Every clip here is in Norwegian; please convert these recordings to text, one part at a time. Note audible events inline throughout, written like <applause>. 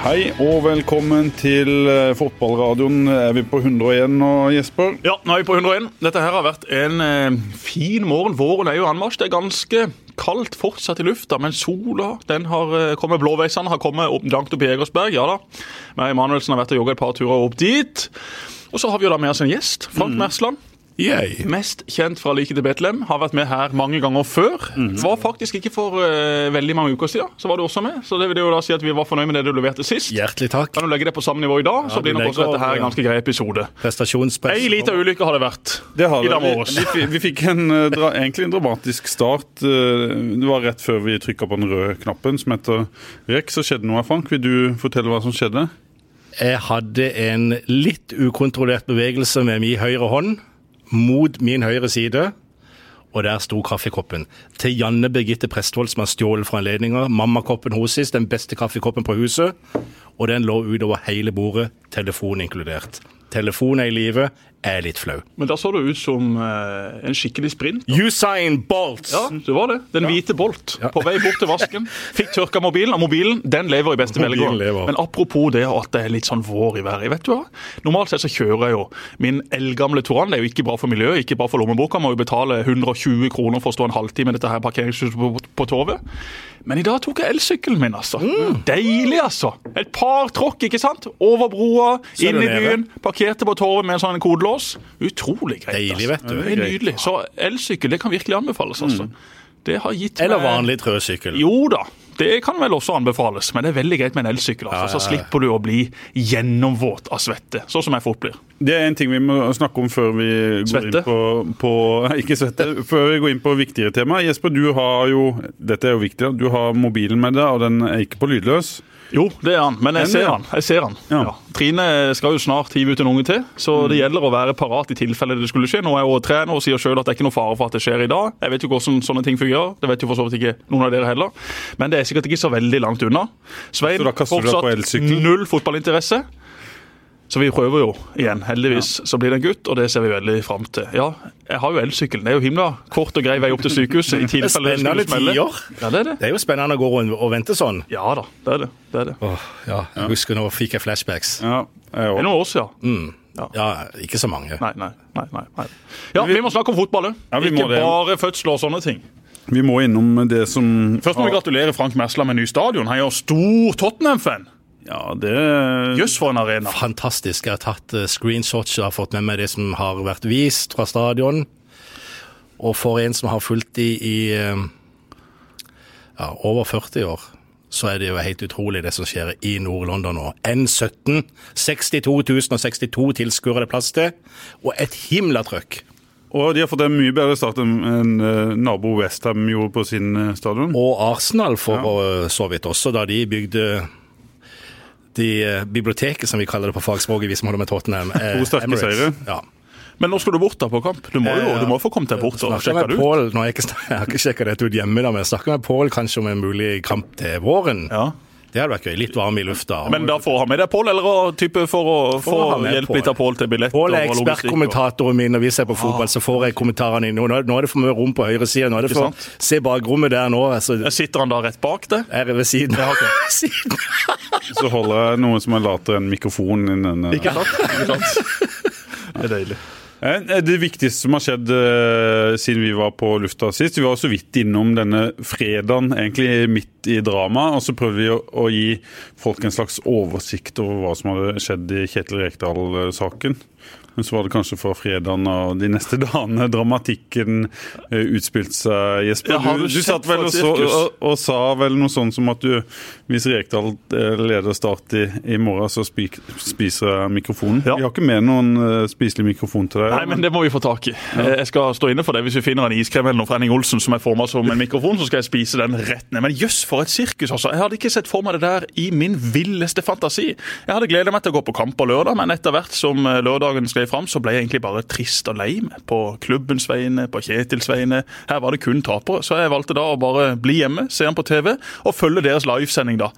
Hei og velkommen til eh, fotballradioen. Er vi på 101 nå, Jesper? Ja, nå er vi på 101. Dette her har vært en eh, fin morgen. Våren er jo anmarsj. Det er ganske kaldt fortsatt i lufta, men sola den har eh, kommet. Blåveisene har kommet opp, langt opp i Egersberg. Ja da. Men Emanuelsen har vært og jogga et par turer opp dit. Og så har vi jo da med oss en gjest. Frank Mersland. Yay. Mest kjent fra Like til Betlehem. Har vært med her mange ganger før. Var faktisk ikke for uh, veldig mange uker siden. Så var du også med. Så det vil jo da si at vi var fornøyd med det du leverte sist. Hjertelig takk. Kan du legge det på samme nivå i dag, så blir nok også dette her en ganske grei episode. Prestasjonspress. Ei lita ulykke har det vært Det har i dag morges. Vi, vi, vi fikk en, eh, dra, egentlig en dramatisk start. Eh, Det var rett før vi trykka på den røde knappen som heter REK, så skjedde noe. Frank, vil du fortelle hva som skjedde? Jeg hadde en litt ukontrollert bevegelse med min høyre hånd mot min høyre side. Og der sto kaffekoppen. Til Janne Birgitte Prestvold, som har stjålet fra anledninga. Mammakoppen hennes, den beste kaffekoppen på huset. Og den lå utover hele bordet, telefon inkludert. Telefonen er i livet er litt flau. Men da så det ut som eh, en skikkelig sprint. Usain Bolt! Ja, det var det. Den hvite Bolt. På vei bort til vasken. Fikk tørka mobilen, og mobilen den lever i beste velgående. Men apropos det at det er litt sånn vår i været. Vet du hva? Normalt sett så kjører jeg jo min eldgamle Toran. Det er jo ikke bra for miljøet, ikke bra for lommeboka. Må jo betale 120 kroner for å stå en halvtime i dette her parkeringshuset på, på Torvet. Men i dag tok jeg elsykkelen min, altså. Deilig, altså. Et par tråkk, ikke sant? Over broa, inn i byen. Parkerte på Torvet med en sånn kodelås. Utrolig greit. Deilig, vet du. Det er nydelig. Så elsykkel det kan virkelig anbefales. altså. Det har gitt Eller meg- vanlig trøsykkel. Jo da, det kan vel også anbefales, men det er veldig greit med en elsykkel. Altså, Ja, ja, ja. Så slipper du å bli gjennomvåt av svette, sånn som jeg fort blir. Det er en ting vi må snakke om før vi går Svette. inn på, på <laughs> Ikke svette. Før vi går inn på viktigere tema. Jesper, du har jo Dette er jo viktig. Du har mobilen med deg, og den er ikke på lydløs. Jo, det er han, men jeg ser han. Jeg ser han. Ja. Ja. Trine skal jo snart hive ut en unge til, så Mm. det gjelder å være parat i tilfelle det skulle skje. Nå er jeg jo trener og sier sjøl at det er ikke noe fare for at det skjer i dag. Jeg vet jo hvordan sånne ting fungerer. Det vet jo for så vidt ikke noen av dere heller. Men det er sikkert ikke så veldig langt unna. Svein, fortsatt null fotballinteresse. Så vi prøver jo igjen. Heldigvis så blir det en gutt, og det ser vi veldig fram til. Ja, jeg har jo elsykkelen. Det er jo himla kort og grei vei opp til sykehuset. i tilfelle det skulle smelle. tider. Ja, det er det. Det er jo spennende å gå rundt og vente sånn. Ja da, det er det. det, er det. Åh, ja, jeg husker nå fikk jeg flashbacks. Ja, jeg Det er noen år siden. Ja, ikke så mange. Nei, nei, nei. nei. Ja, vi må snakke om fotball òg. Ja, vi Ikke bare fødsler og sånne ting. Vi må innom det som Først må vi gratulere Frank Mersland med ny stadion. Han er jo stor Tottenham-fan. Ja, det Jøss, for en arena. Fantastisk. Jeg har tatt eh, screenshots og har fått med meg det som har vært vist fra stadion. Og for en som har fulgt de i eh, ja, over 40 år, så er det jo helt utrolig det som skjer i Nord-London nå. N17. 62 062 tilskuere det er plass til, og et himla trøkk. Og de har fått en mye bedre start enn eh, nabo Westham gjorde på sin stadion. Og Arsenal for ja. så vidt også, da de bygde de eh, biblioteket, som vi kaller det på fagspråket, vi som holder med Tottenham. <laughs> eh, Emirates. Ja. Men nå skal du bort da på kamp. Du må jo Eh, du må få komme deg bort og sjekke det ut. Paul, nå har jeg, <laughs> jeg har ikke sjekka dette ut hjemme, da, men jeg snakker med Pål kanskje om en mulig kamp til våren. Ja. Det hadde vært gøy. Litt varm i lufta. Men da får han med deg Pål, eller type for å få hjelp litt av Pål til billetter Pål er og logistikk. og- ekspertkommentatoren min når vi ser på fotball, så får jeg kommentarene inn. Nå, nå er det for mye rom på høyre side. Nå er det for? Se bakrommet der nå. Altså, Sitter han da rett bak det? er det ved siden. Ja, okay. <laughs> siden. Så holder jeg noe som er later enn mikrofon i. Ikke sant? Ikke sant? <laughs> Det er deilig. Eh, Det viktigste som har skjedd eh, siden vi var på lufta sist Vi var så vidt innom denne fredagen, egentlig midt i dramaet. Og så prøvde vi å gi folk en slags oversikt over hva som hadde skjedd i Kjetil Rekdal-saken. Men så var det kanskje fra fredagen og de neste <laughs> dagene dramatikken eh, utspilte seg, Jesper. Ja, du, du satt vel og, så, og, og sa vel noe sånn som at du, hvis Rekdal eh, leder Start i, i morgen, så spik, spiser jeg mikrofonen. Ja. Vi har ikke med noen eh, spiselig mikrofon til deg. Nei, men det må vi få tak i. Ja. Jeg skal stå inne for det. Hvis vi finner en iskrem eller noe fra Henning Olsen som er forma som en mikrofon, så skal jeg spise den rett ned. Men jøss, for et sirkus, altså. Jeg hadde ikke sett for meg det der i min villeste fantasi. Jeg hadde gledet meg til å gå på kamp på lørdag, men etter hvert som lørdagen skled fram, så ble jeg egentlig bare trist og lei meg. På klubbens vegne, på Kjetils vegne. Her var det kun tapere. Så jeg valgte da å bare bli hjemme, se han på TV og følge deres livesending da.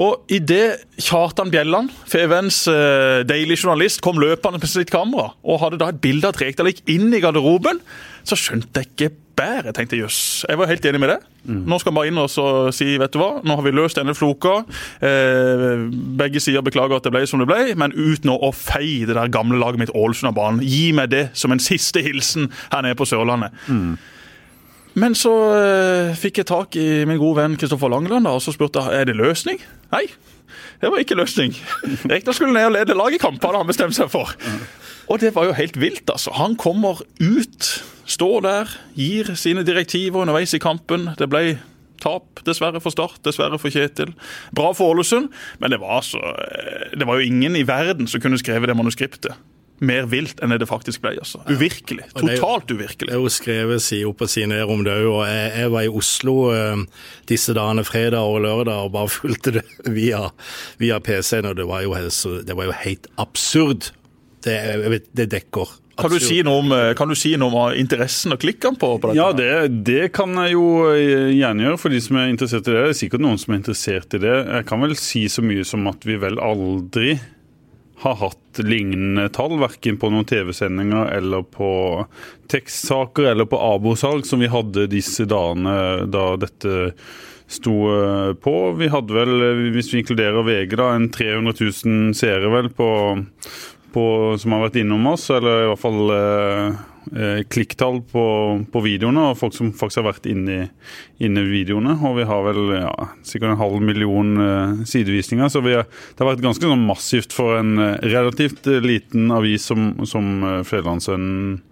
Og idet Kjartan Bjelland, FVNs eh, daily journalist, kom løpende med sitt kamera og hadde da et bilde av gikk inn i garderoben, Så skjønte jeg ikke bedre. Jeg tenkte jøss, jeg var helt enig med det. Nå skal vi bare inn og så si vet du hva, nå har vi løst denne floka. Eh, begge sider beklager at det ble som det ble, men uten å, feie det der gamle laget mitt Ålesund av banen. Gi meg det som en siste hilsen her nede på Sørlandet. Men så eh, fikk jeg tak i min gode venn Kristoffer Langeland og så spurte jeg er det løsning. Nei, det var ikke løsning. Rekdal skulle ned og lede laget hadde han bestemt seg for. Og det var jo helt vilt, altså. Han kommer ut, står der, gir sine direktiver underveis i kampen. Det ble tap, dessverre for Start, dessverre for Kjetil. Bra for Ålesund, men det var, altså, eh, det var jo ingen i verden som kunne skrevet det manuskriptet. Mer vilt enn det faktisk ble. altså. Uvirkelig. Det Totalt Det uvirkelig. er jo skrevet side opp og side ned om det òg. Jeg, jeg var i Oslo eh, disse dagene, fredag og lørdag, og bare <laughs> fulgte det via, via PC-en. Og det var, jo, helt det var jo helt absurd. Det, jeg vet, det dekker. Kan du, si noe om, eh, kan du si noe om interessen og klikkene på, på dette? Ja, det, det kan jeg jo eh, gjerne gjøre for de som er interessert i det. Det er sikkert noen som er interessert i det. Jeg kan vel si så mye som at vi vel aldri har hatt lignende tall, verken på noen TV-sendinger eller på tekstsaker eller på abosalg, som vi hadde disse dagene da dette sto eh, på. Vi hadde vel, eh, hvis vi inkluderer VG, da, en 300 000 seere vel på, på, som har vært innom oss, eller i hvert fall eh, eh, klikktall på, på videoene, og folk som faktisk har vært inne i, videoene. Og vi har vel ja, sikkert en halv million eh, sidevisninger, så er, det har vært ganske sånn massivt for en eh, relativt eh, liten avis som, som Fedrelandsvennen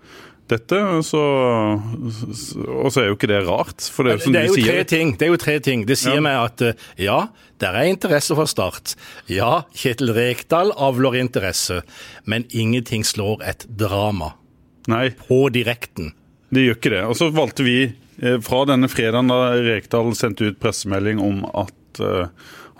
dette. Så, og så er jo ikke det rart, for det er jo som det er jo tre sier. ting. Det er jo tre ting. Det sier Ja. meg at eh, ja, der er interesse for Start. Ja, Kjetil Rekdal avler interesse. Men ingenting slår et drama Nei. på direkten. Det gjør ikke det. Og så valgte vi eh, fra denne fredagen da Rekdal sendte ut pressemelding om at, eh,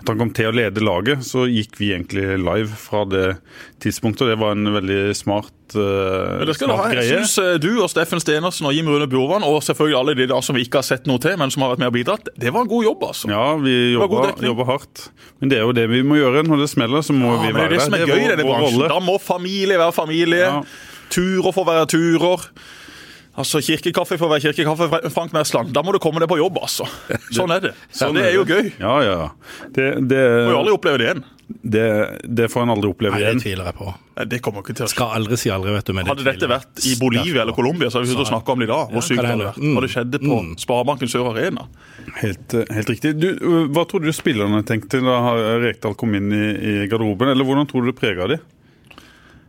at han kom til å lede laget, så gikk vi egentlig live fra det tidspunktet. og Det var en veldig smart, greie. Men det skal du ha. greie. Jeg syns eh, Du og Steffen Stenersen og Jim Rune Bjorvann, og selvfølgelig alle de da som vi ikke har sett noe til, men som har vært med og bidratt, det var en god jobb, altså. Ja, vi jobber, hardt. Men det er jo det vi må gjøre. Når det smeller, så må Ja, vi men det er det som er gøy i denne bransjen. Da må familie være familie. Ja. Turer får være turer. Altså, Kirkekaffe får være kirkekaffe. Frank Mersland. Da må du komme deg på jobb, altså. Sånn er det. Så Sånn det er jo gøy. Ja, ja. Det, det, Må jo aldri oppleve det igjen. det, det får en aldri oppleve Nei, det tviler jeg på. Nei, Det kommer ikke til å. Skal aldri si aldri, vet du. Men det Hadde dette vært i Bolivia eller Colombia, så hadde vi sluttet å snakke om det i dag. Ja, Hvor sykt det hadde vært. Mm. Og det skjedde på Mm. Sparebanken Sør Arena. Helt, eh, helt riktig. Du, hva tror du spillerne tenkte da Rekdal kom inn i, i garderoben? Eller hvordan tror du det prega de?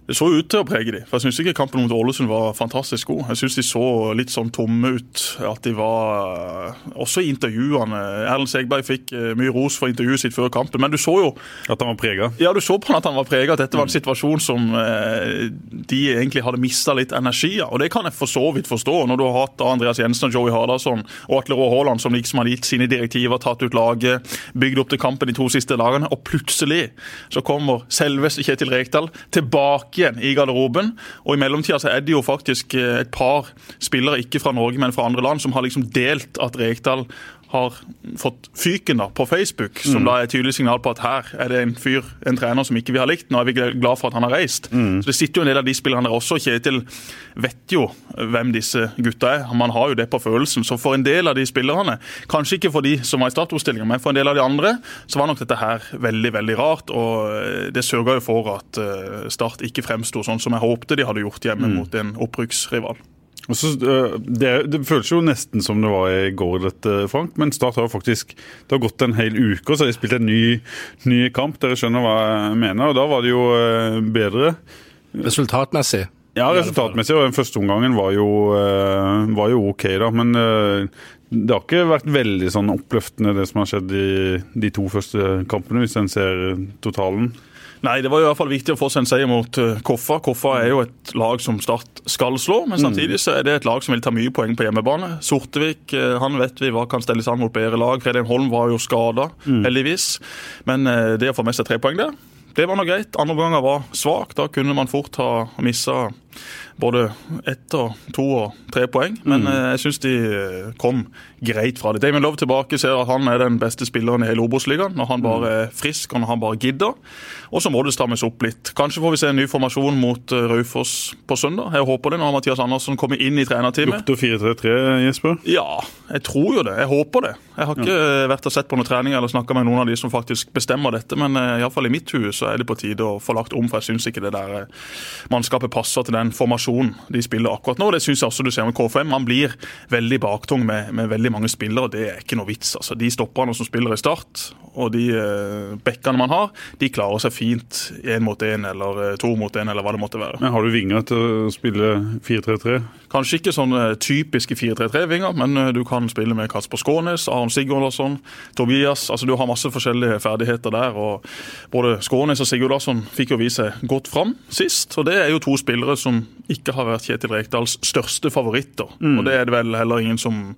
Det så ut til å prege dem. For Jeg syns ikke kampen mot Ålesund var fantastisk god. Jeg syns de så litt sånn tomme ut. At de var Også i intervjuene. Erlend Segberg fikk eh, mye ros for intervjuet sitt før kampen, men du så jo At han var prega? ja, du så på han at han var prega, at dette var en situasjon som eh, de egentlig hadde mista litt energi av. Og det kan jeg for så vidt forstå, når du har hatt Andreas Jensen og Joey Hardasson og Atle Rå Haaland som liksom har gitt sine direktiver, tatt ut laget, bygd opp til kampen de to siste dagene, og plutselig så kommer selveste Kjetil Rekdal tilbake igjen i garderoben. Og i mellomtida så er det jo faktisk eh, et par spillere, ikke fra Norge, men fra andre land, som har liksom delt at Rekdal har fått fyken da, på Facebook, som da er et tydelig signal på at her er det en fyr, en trener som ikke vi har likt. Nå er vi glad for at han har reist. Så Det sitter jo en del av de spillerne der også. Kjetil vet jo hvem disse gutta er. Man har jo det på følelsen. Så for en del av de spillerne, kanskje ikke for de som var i startoppstillinga, men for en del av de andre, så var nok dette her veldig veldig rart. Og eh, det sørga jo for at eh, Start ikke fremsto sånn som jeg håpte de hadde gjort hjemme mot en opprykksrival. Så, øh, det, det føles jo nesten som det var i går, dette, Frank. Men Start har faktisk Det har gått en hel uke, og så har de spilt en ny, ny kamp. Dere skjønner hva jeg mener. Og da var det jo øh, bedre. Resultatmessig. Ja, resultatmessig. Og den første omgangen var jo, øh, var jo OK, da. Men det har ikke vært veldig sånn oppløftende, det som har skjedd i de to første kampene, hvis en ser totalen. Nei, det var i hvert fall viktig å få seg en seier mot eh, Koffa. Koffa er jo et lag som Start skal slå, men samtidig så er det et lag som vil ta mye poeng på hjemmebane. Sortevik eh, han vet vi hva kan stelle an mot bedre lag. Fredheim Holm var jo skada, heldigvis. Men eh, det å få med seg tre poeng der, det var nå greit. Andre omganger var svak. Da kunne man fort ha missa både ett og to og tre poeng. Men mm. jeg syns de kom greit fra det. Damien Love tilbake ser at han er den beste spilleren i hele Obos-ligaen når han mm. bare er frisk og når han bare gidder. Og så må det strammes opp litt. Kanskje får vi se en ny formasjon mot Raufoss på søndag. Jeg håper det når Mathias Andersen kommer inn i trenerteamet. Lukter 4-3-3, Jesper? Ja, jeg tror jo det. Jeg håper det. Jeg har ikke ja. vært og sett på noen trening eller snakka med noen av de som faktisk bestemmer dette, men iallfall i mitt hue så er det på tide å få lagt om, for jeg syns ikke det der mannskapet passer til den formasjonen de spiller akkurat nå. Det syns jeg også du ser med KFM. Man blir veldig baktung med, med veldig mange spillere. Det er ikke noe vits. altså. De stopperne som spiller i Start, og de uh, bekkene man har, de klarer seg fint én mot én eller uh, to mot én, eller hva det måtte være. Men Har du vinger til å spille 4-3-3? Kanskje ikke sånne typiske 4-3-3-vinger, men du kan spille med Kasper Skånes, Aron Sigurdarsson, Tobias. altså Du har masse forskjellige ferdigheter der. og Både Skånes og Sigurdarsson fikk jo vise seg godt fram sist. og Det er jo to spillere som ikke har vært Kjetil Rekdals største favoritter. Mm. og Det er det vel heller ingen som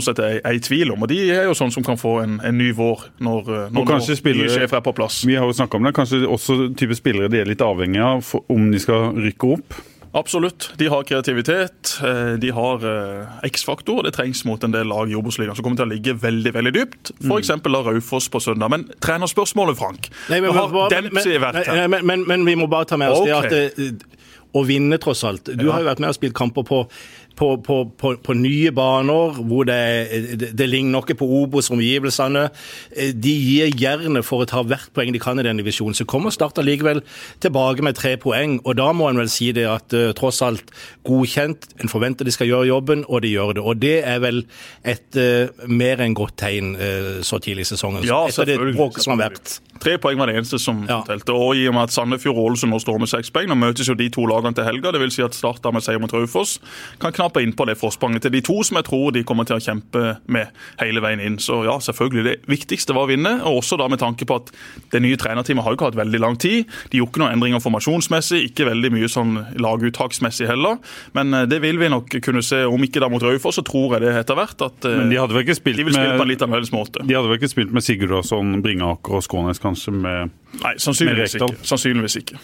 sånn sett er, er, i tvil om. og De er jo sånn som kan få en, en ny vår når, når, når nye sjefer er på plass. Vi har jo snakka om det, kanskje også type spillere de er litt avhengig av om de skal rykke opp? Absolutt. De har kreativitet, eh, de har eh, X-faktor. Det trengs mot en del lag i Obos-ligaen som kommer til å ligge veldig veldig dypt. F.eks. Mm. Raufoss på søndag. Men trenerspørsmålet, Frank. Nei, men, men, men, men, vi må bare ta med oss okay. det at eh, å vinne, tross alt. Du ja. har jo vært med og spilt kamper på på, på, på, på nye baner, hvor det, det, ligner noe på Obos-omgivelsene. De gir gjerne for å ta hvert poeng de kan i den divisjonen. Så kommer Start allikevel tilbake med tre poeng, og da må en vel si det at uh, tross alt godkjent, en forventer de skal gjøre jobben, og de gjør det. Og det er vel et uh, mer enn godt tegn uh, så tidlig i sesongen. Ja, etter det bråket som har vært. Tre poeng var det eneste som ja. telte. Og i og med at Sandefjord og Ålesund nå står med seks poeng, nå møtes jo de to lagene til helga. Det vil si at Start med seier mot Raufoss kan knappe inn på det forspranget til de to som jeg tror de kommer til å kjempe med hele veien inn. Så ja, selvfølgelig. Det viktigste var å vinne, og også da med tanke på at det nye trenerteamet har jo ikke hatt veldig lang tid. De gjorde ikke noen endringer formasjonsmessig, ikke veldig mye sånn laguttaksmessig heller. Men eh, det vil vi nok kunne se, om ikke da mot Raufoss, så tror jeg det etter hvert at eh, Men de hadde vel ikke spilt de vil spille på en litt annerledes måte. De hadde vel ikke spilt med Sigurdasson, Bringaker og Skånes kanskje med Nei, sannsynligvis ikke. sannsynligvis ikke.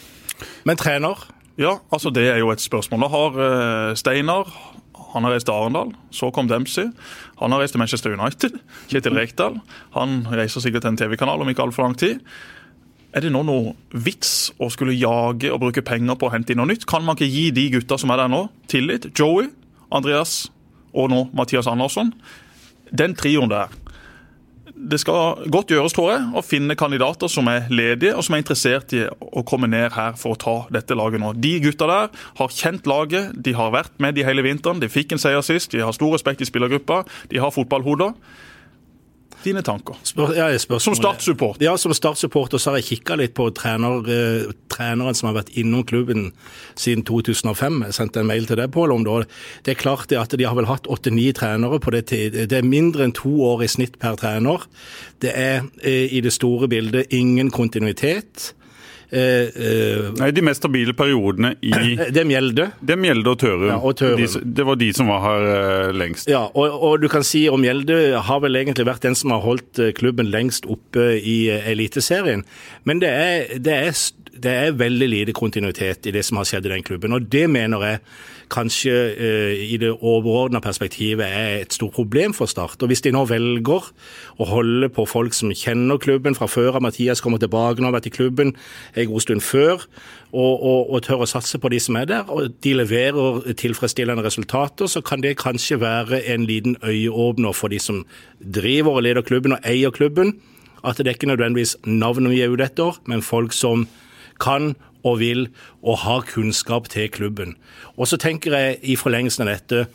Men trener? Ja, altså det er jo et spørsmål. Da har uh, Steinar han har reist til Arendal. Så kom Dempsey. Han har reist til Manchester United. <laughs> Kjetil Rekdal. Han reiser sikkert til en TV-kanal om ikke altfor lang tid. Er det nå noe vits å skulle jage og bruke penger på å hente inn noe nytt? Kan man ikke gi de gutta som er der nå, tillit? Joey, Andreas og nå Mathias Andersson. Den trioen der det skal godt gjøres, tror jeg, å finne kandidater som er ledige og som er interessert i å komme ned her for å ta dette laget nå. De gutta der har kjent laget, de har vært med de hele vinteren. De fikk en seier sist, de har stor respekt i spillergruppa, de har fotballhoder dine tanker? Spør, ja, som Start-support? Ja, som Start-supporter så har jeg kikka litt på trener, eh, treneren som har vært innom klubben siden 2005. Jeg sendte en mail til deg, Pål, om det. Det er klart det at de har vel hatt åtte-ni trenere på det tid. Det er mindre enn to år i snitt per trener. Det er eh, i det store bildet ingen kontinuitet. Eh, eh, Nei, De mest stabile periodene i <clears throat> Det er Mjelde. Det er Mjelde og Tørum. Ja, og Tørum. De, det var de som var her eh, lengst. Ja, og, og, du kan si om Mjelde har vel egentlig vært den som har holdt eh, klubben lengst oppe i eh, Eliteserien. Men det er, det, er, det er veldig lite kontinuitet i det som har skjedd i den klubben. Og det mener jeg kanskje eh, i det overordna perspektivet er et stort problem for Start. Og Hvis de nå velger å holde på folk som kjenner klubben fra før av, Mathias kommer tilbake nå, har vært i klubben en god stund før, og, og, og, tør å satse på de som er der, og de leverer tilfredsstillende resultater, så kan det kanskje være en liten øyeåpner for de som driver og leder klubben og eier klubben. At det er ikke nødvendigvis navnet vi er ute etter, men folk som kan og vil og har kunnskap til klubben. Og så tenker jeg i forlengelsen av dette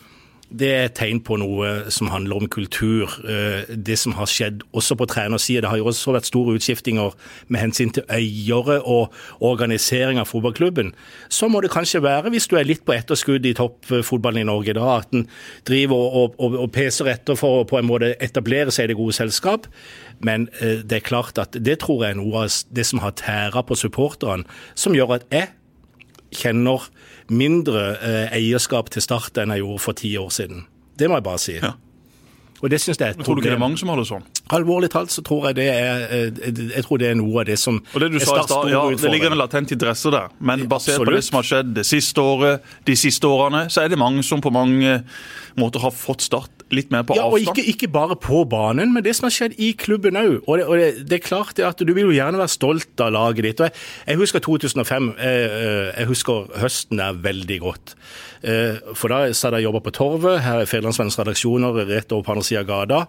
det er et tegn på noe som handler om kultur. Eh, det som har skjedd også på trenersida. Det har jo også vært store utskiftinger med hensyn til eiere og organisering av fotballklubben. Så må det kanskje være, hvis du er litt på etterskudd i toppfotballen i Norge, da, at en driver og, og, og, peser etter for å på en måte etablere seg i det gode selskap. Men eh, det er klart at det tror jeg er noe av det som har tæra på supporterne, som gjør at jeg kjenner mindre eh, eierskap til Start enn jeg gjorde for ti år siden. Det må jeg bare si. Ja. Og det synes jeg er et Tror du ikke det er mange som har det sånn? Alvorlig talt så tror jeg det er, eh, jeg tror det er noe av det som Og det du sa i stad, ja, Det ligger en latent interesse der. Men basert på det som har skjedd det siste året, de siste årene, så er det mange som på mange måter har fått Start litt mer på Ja, og ikke, ikke bare på banen, men det som har skjedd i klubben òg. Og, det, og det, det er klart at du vil jo gjerne være stolt av laget ditt. Og jeg, jeg husker 2005. Jeg, jeg husker høsten der veldig godt. Eh, For da satt jeg og jobba på Torvet, her er Fedrelandsvennens redaksjoner rett over på andre sida av gata.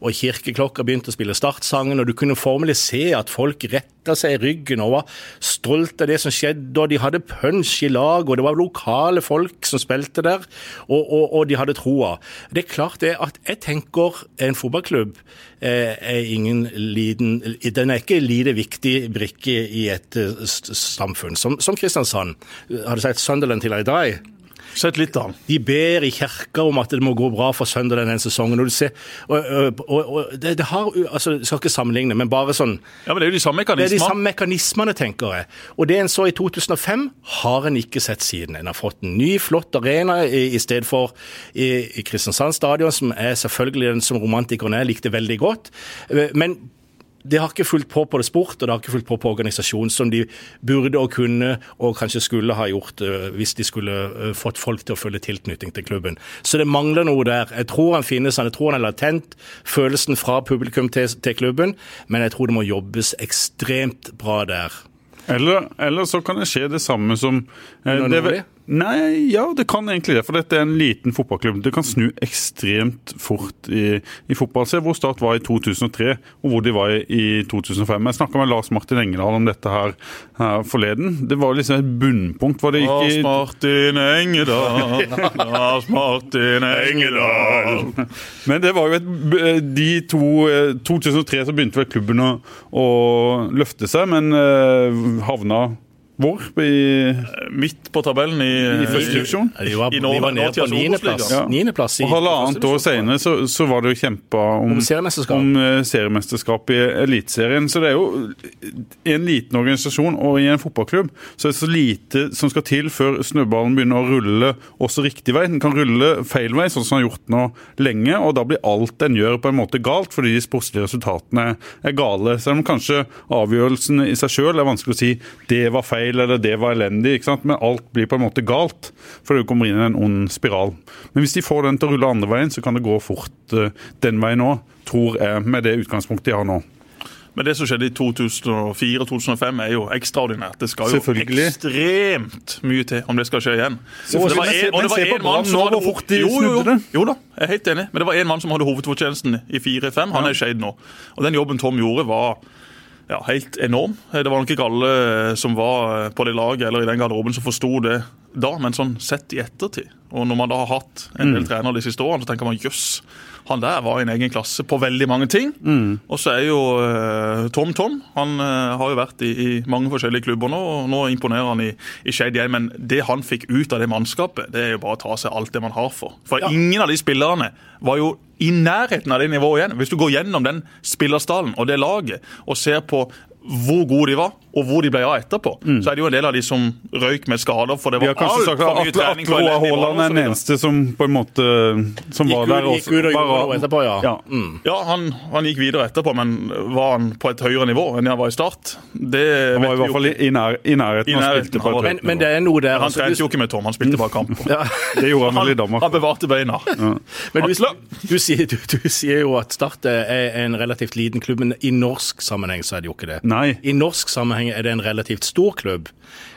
Og kirkeklokka begynte å spille startsangen, og du kunne formelig se at folk retta seg i ryggen og var stolt av det som skjedde, og de hadde punch i lag, og det var lokale folk som spilte der, og, og, og de hadde troa. Det er klart det at jeg tenker en fotballklubb eh, er ingen liten Den er ikke en lite viktig brikke i et eh, samfunn. Som, som Kristiansand. Har du sagt Sunderland til I die? Sett litt an. De ber i kirka om at det må gå bra for søndag denne sesongen. Og du ser, og, og, og, det, det har, altså, Jeg skal ikke sammenligne, men bare sånn Ja, men Det er jo de samme det er de samme mekanismene, tenker jeg. Og det en så i 2005, har en ikke sett siden. En har fått en ny, flott arena i, i stedet for i, i Kristiansand stadion, som er selvfølgelig den som romantikeren er, likte veldig godt. Eh, Men det har ikke fulgt på på det sport, og det har ikke fulgt på på organisasjon, som de burde og kunne og kanskje skulle ha gjort eh, hvis de skulle eh, fått folk til å føle tilknytning til klubben. Så det mangler noe der. Jeg tror han finnes, jeg tror han er latent, følelsen fra publikum til, til klubben, men jeg tror det må jobbes ekstremt bra der. Eller, eller så kan det skje det samme som eh, det? Nei, ja, det kan egentlig det. For dette er en liten fotballklubb. Det kan snu ekstremt fort i, i fotball. Se hvor Start var i 2003, og hvor de var i, i 2005. Jeg snakka med Lars Martin Engedal om dette her, her forleden. Det var liksom et bunnpunkt. Var det Lars Martin Engedal, <laughs> Lars Martin Engedal. Men det var jo et De to eh, 2003 så begynte vel klubben å, å løfte seg, men eh, havna hvor? I, Midt på tabellen i, I første divisjon? De var, de Norge- var nede på niendeplass. Ja. Niendeplass i og halvannet år senere så, så var det jo kjempa om, Om seriemesterskap. om eh, seriemesterskap i Eliteserien. Så det er jo i en liten organisasjon og i en fotballklubb så er det så lite som skal til før snøballen begynner å rulle også riktig vei. Den kan rulle feil vei, sånn som den har gjort nå lenge, og da blir alt en gjør på en måte galt fordi de sportslige resultatene er gale. Selv om kanskje avgjørelsen i seg sjøl er vanskelig å si det var feil eller det var elendig, ikke sant? men alt blir på en måte galt fordi du kommer inn i en ond spiral. Men hvis de får den til å rulle andre veien, så kan det gå fort eh, den veien òg, tror jeg, med det utgangspunktet de har nå. Men det som skjedde i 2004 og 2005 er jo ekstraordinært. Det skal jo ekstremt mye til om det skal skje igjen. Selvfølgelig. Det var en- og det var en mann som hadde fort jo, jo, jo. Jo da, jeg er helt enig. Men det var en mann som hadde hovedfortjenesten i 4-5. Han er Skeid nå. Og den jobben Tom gjorde, var ja, helt enorm. Det var nok ikke alle som var på det laget eller i den garderoben som forsto det da, men sånn sett i ettertid. Og når man da har hatt en del trenere de siste årene, så tenker man jøss, han der var i en egen klasse på veldig mange ting. Og så er jo eh, Tom Tom. Han eh, har jo vært i, i mange forskjellige klubber nå, og nå imponerer han i, i Shade igjen. Men det han fikk ut av det mannskapet, det er jo bare å ta seg alt det man har for. For ingen av de spillerne var jo i nærheten av det nivået igjen. Hvis du går gjennom den spillerstallen og det laget og ser på hvor gode de var, og hvor de ble av etterpå, så er det jo en del av de som røyk med skader. for det var alt for mye Atle, trening Atle Roar Haaland er den eneste som på en måte som var Gikk der. ut, gikk ut og gjorde bare- noe etterpå, ja. ja. Mm. Ja, han, han gikk videre etterpå, men var han på et høyere nivå enn han var i start? Det Han var i hvert fall i, nær, i nærheten av og spille på et var- Men, men det er noe der Han altså, trente jo ikke med Tom, han spilte bare kamp. <laughs> ja. Det gjorde han vel i Danmark. han bevarte beina. Men du, du, sier, du, du sier jo at Start er en relativt liten klubb, men i norsk sammenheng så er det jo ikke det. Nei. I norsk sammenheng er det en relativt stor klubb,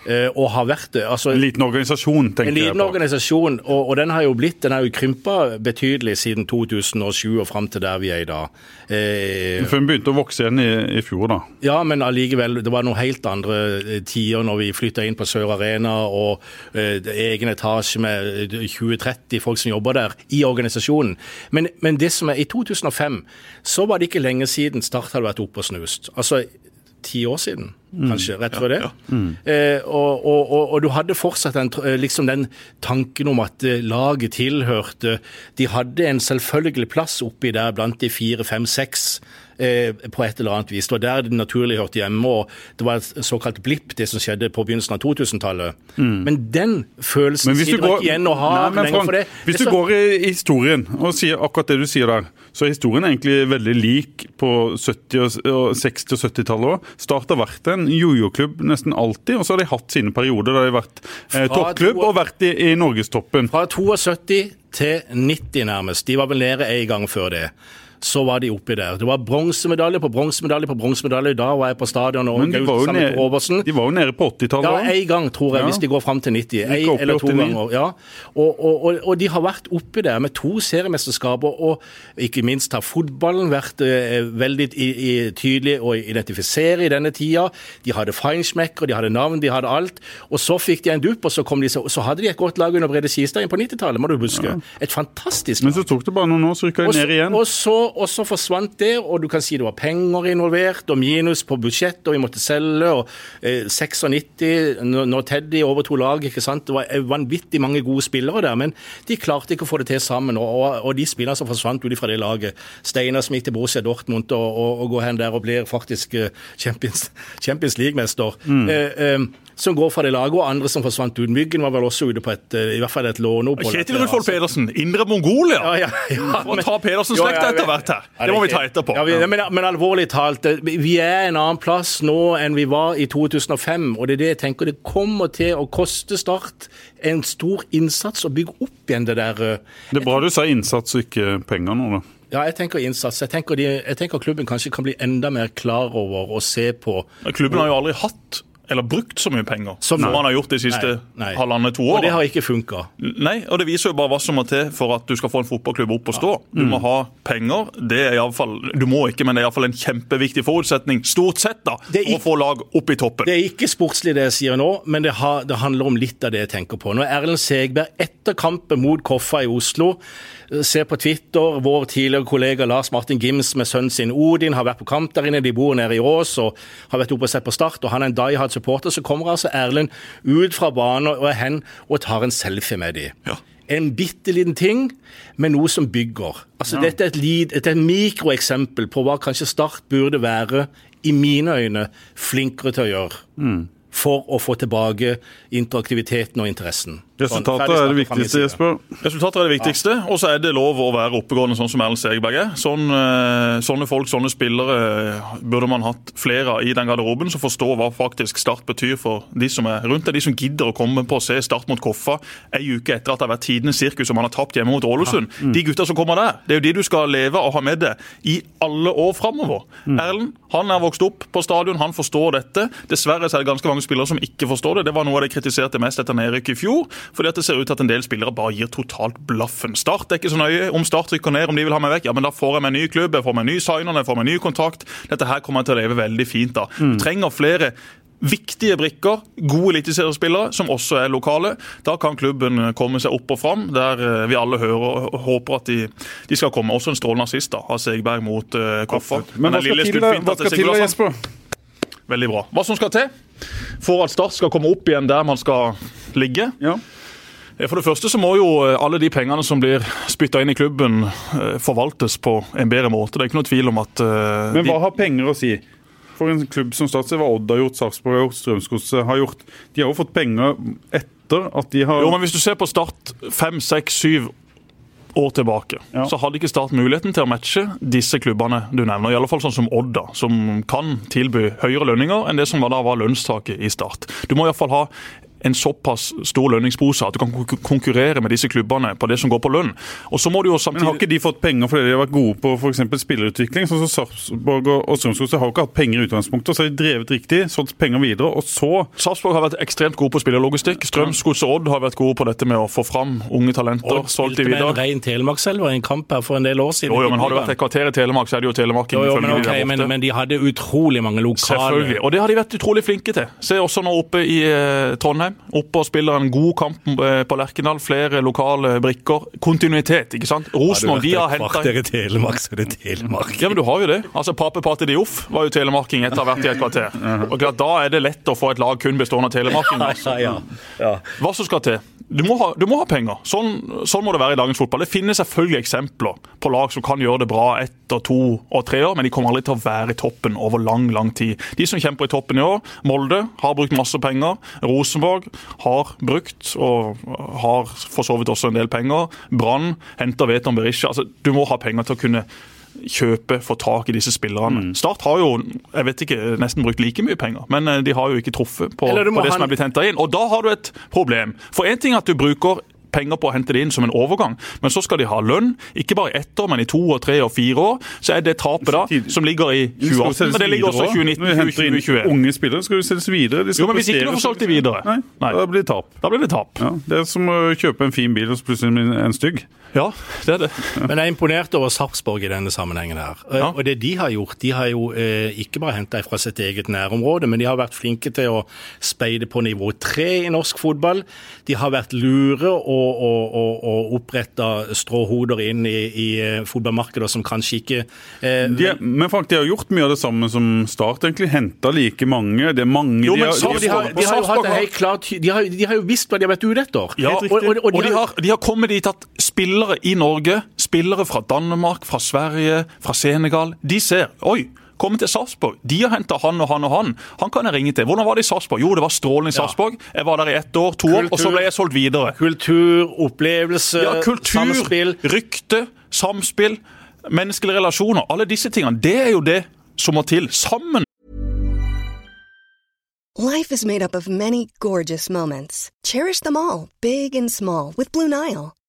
eh, og har vært det. Altså, En liten organisasjon, tenker jeg på. en liten organisasjon, og, og den har jo blitt, den har jo krympa betydelig siden 2007 og fram til der vi er i dag. Eh, Før den begynte å vokse igjen i, i fjor, da. ja, men allikevel, det var noen helt andre eh, tider når vi flytta inn på Sør Arena og eh, egen etasje med eh, 20-30 folk som jobber der, i organisasjonen. Men, men det som er i 2005, så var det ikke lenge siden Start hadde vært oppe og snust. Altså ti år siden. kanskje, rett før det. Eh, og, og, og, og du hadde fortsatt den, eh, liksom den tanken om at eh, laget tilhørte De hadde en selvfølgelig plass oppi der blant de fire, fem, seks. Eh, På et eller annet vis. Det var der det naturlig hørte hjemme. og Det var et såkalt blipp, det som skjedde på begynnelsen av 2000-tallet. Men den følelsen Mm. Men sitter går, ikke igjen å ha Nei, men lenger. Frank, for det, hvis det du er går i historien og sier akkurat det du sier der, så er historien egentlig veldig lik på 70 og- og 60- og 70-tallet òg. Start har vært en jojo-klubb nesten alltid, og så har de hatt sine perioder der de har vært eh, toppklubb to- og vært i, i norgestoppen. Fra 72 til 90 nærmest. De var vel nede en gang før det. Så var de oppi der. Det var bronsemedalje på bronsemedalje på bronsemedalje. Da var jeg på stadion og Men de Gaute sammen med Robertsen. de var jo nede på 80-tallet Ja, én gang, tror jeg, Ja. hvis de går fram til 90. Gikk En eller to 89. ganger. ja. Og, og, og, og de har vært oppi der med to seriemesterskaper, og ikke minst har fotballen vært eh, veldig i, i, tydelig å identifisere i denne tida. De hadde feinschmecker, de hadde navn, de hadde alt. Og så fikk de en dupp, og så, kom de, så, så hadde de et godt lag under Brede Kistein på 90-tallet, må du huske. Et fantastisk lag. Men så tok det bare noen år, så rykka de ned igjen. og, så, og så forsvant det, og du kan si det var penger involvert, og minus på budsjett, og vi måtte selge, og eh, 96, når, Teddy Teddy overtok laget, ikke sant. Det var eh, vanvittig mange gode spillere der, men de klarte ikke å få det til sammen. Og, og, de spillerne som forsvant ut fra det laget, Steinar som gikk til Borussia Dortmund og, og, og går hen der og blir faktisk eh, Champions, Champions League-mester. Eh, eh, som går fra det laget, og andre som forsvant ut. Myggen var vel også ute på et, eh, i hvert fall et låneopphold. Kjetil Rudfold Pedersen, Indre Mongolia. Ja, ja, ja, men- ta Pedersens Jo, slekt ja, etter hvert her. Det må vi ta etterpå. Ja, vi, men, men alvorlig talt, eh, vi er en annen plass nå enn vi var i 2005. Og det er det jeg tenker, det kommer til å koste Start en stor innsats å bygge opp igjen det der. eh, Det er bra du sa innsats og ikke penger nå, da. Ja, jeg tenker innsats. Jeg tenker, de, jeg tenker klubben kanskje kan bli enda mer klar over å se på Klubben har jo aldri hatt eller brukt så mye penger som Nei. man har gjort de siste Nei, nei. halvannet to Og det har ikke funka. Nei, og det viser jo bare hva som må til for at du skal få en fotballklubb opp og stå. Du Mm. må ha penger. Det er i alle fall, Du må ikke, men det er iallfall en kjempeviktig forutsetning, stort sett, da, er for å få lag opp i toppen. Det er ikke sportslig det jeg sier nå, men det, har, det handler om litt av det jeg tenker på. Nå er Erlend Segberg etter kampen mot Koffa i Oslo. eh, Ser på Twitter vår tidligere kollega Lars Martin Gims med sønnen sin Odin har vært på kamp der inne. De bor nede i Ås og har vært oppe og sett på Start. og Han er en die supporter. Så kommer altså Erlend ut fra banen og er hen og tar en selfie med dem. Ja. En bitte liten ting, men noe som bygger. Altså, Dette er et, lid, er et mikroeksempel på hva kanskje Start burde være, i mine øyne, flinkere til å gjøre. For å få tilbake interaktiviteten og interessen. Sånn, Resultatet er det viktigste. Jesper. Resultatet er det viktigste, og så er det lov å være oppegående sånn som Erlend Segerberg er. Sånn, eh, sånne folk, sånne spillere eh, burde man hatt flere av i den garderoben som forstår hva faktisk Start betyr for de som er rundt deg. De som gidder å komme på å se Start mot Koffa ei uke etter at det har vært tidenes sirkus og man har tapt hjemme mot Ålesund. De gutta som kommer der, det er jo de du skal leve og ha med deg i alle år framover. Erlend han er vokst opp på stadion, han forstår dette. Dessverre er det ganske mange spillere som ikke forstår det. Det var noe av det kritiserte mest etter nedrykket i fjor. Fordi at det ser ut til at en del spillere bare gir totalt blaffen. Start er ikke så nøye om Start rykker ned, om de vil ha meg vekk. Ja, men da får jeg meg en ny klubb, jeg får meg ny signer, jeg får meg ny kontakt. Dette her kommer jeg til å leve veldig fint av. Du trenger flere viktige brikker, gode eliteseriespillere, som også er lokale. Da kan klubben komme seg opp og fram, der eh, vi alle hører og håper at de, de skal komme. Også en strålende assist da, av Segberg mot uh, Koffa. Men hva skal til, da? hva skal til. Jesper? Veldig bra. Hva som skal til for at Start skal komme opp igjen der man skal ligge? Ja. Eh, For det første så må jo eh, alle de pengene som blir spytta inn i klubben, eh, forvaltes på en bedre måte. Det er ikke noe tvil om at Men de- hva har penger å si? For en klubb som Statsråd, hva Odd har gjort, Sarpsborg har gjort, Strømsgodset har gjort. De har jo fått penger etter at de har Jo, men Hvis du ser på Start fem, seks, syv år tilbake, Ja. så hadde ikke Start muligheten til å matche disse klubbene du nevner. I alle fall sånn som Odd, da, som kan tilby høyere lønninger enn det som da var lønnstaket i Start. Du må iallfall ha en såpass stor lønningspose at du kan konkurrere med disse klubbene på det som går på lønn. Og så må du jo Men har ikke de fått penger fordi de har vært gode på eksempel spillerutvikling? Sånn som Sarpsborg og og har jo ikke hatt penger i utgangspunktet, så har de drevet riktig, solgt penger videre, og så Sarpsborg har vært ekstremt gode på spillerlogistikk. Strømsgodset og Odd har vært gode på dette med å få fram unge talenter. Odd solgt de spilte med en rein ren Telemarkselver i en kamp her for en del år siden. Jo, jo, men Har det vært et kvarter i Telemark, så er det jo telemarking. Jo, jo, men, okay, de men, men de hadde utrolig mange lokale Selvfølgelig. Og det har de vært utrolig flinke til. Se også nå oppe i eh, Trondheim. Trondheim. Oppe og spiller en god kamp eh, på Lerkendal. Flere lokale brikker. Kontinuitet, ikke sant? Rosenborg de har henta Kvarter i Telemark, så er det Telemark. Ja, men du har jo det. Altså, Pape Pate Dioff var jo telemarking etter å ha vært i et kvarter. Og klart, Da er det lett å få et lag kun bestående av telemarking. Ja, ja, ja. Hva som skal til? Du må ha, du må ha penger. Sånn, sånn må det være i dagens fotball. Det finnes selvfølgelig eksempler på lag som kan gjøre det bra ett og to og tre år, men de kommer aldri til å være i toppen over lang lang tid. De som kjemper i toppen i år, Molde, har brukt masse penger. Rosenborg har brukt, og har for så vidt også en del penger. Brann henter Veton Berisha. Altså, du må ha penger til å kunne kjøpe, få tak i disse spillerne. Start har jo jeg vet ikke, nesten brukt like mye penger, men eh, de har jo ikke truffet på, på det han... som er blitt henta inn. Og da har du et problem. For én ting er at du bruker penger på å hente det inn som en overgang, men så skal de ha lønn, ikke bare i ett år, men i to og tre og fire år. Så er det tapet da, som ligger i De skal jo 2018, men det ligger også i 2019, Når vi henter inn 2021. Unge spillere skal jo selges videre. De skal Jo, men hvis ikke du får solgt de videre. Nei, Nei. da blir det tap. Da blir det tap. Ja, det er som å kjøpe en fin bil og så plutselig en stygg. Ja, det er det. Men jeg er imponert over Sarpsborg i denne sammenhengen her. Og- Ja. Og det de har gjort, de har jo eh, ikke bare henta fra sitt eget nærområde, men de har vært flinke til å speide på nivå tre i norsk fotball. De har vært lure og, og, og, og oppretta stråhoder inn i, i eh, fotballmarkeder som kanskje ikke eh, De, men faktisk, de har gjort mye av det samme som Start, egentlig. Henta like mange. Det er mange Jo, de men har, de, har, de, har jo hatt en helt klart, de, har, de har jo visst hva de har vært ute etter. Ja, og, og, og, og de har, de har kommet dit at spillere i Norge, spillere fra Danmark, fra Sverige, fra Senegal, de ser Oi! Komme til Sarpsborg. De har henta han og han og han. Han kan jeg ringe til. Hvordan var det i Sarpsborg? Jo, det var strålende i Sarpsborg. Jeg var der i ett år, to år, og så ble jeg solgt videre. Kultur, opplevelse, Ja, kultur, samspill. rykte, samspill, menneskelige relasjoner. Alle disse tingene. Det er jo det som må til. Sammen Life is made up of many gorgeous moments. Cherish them all, big and small, with Blue Nile.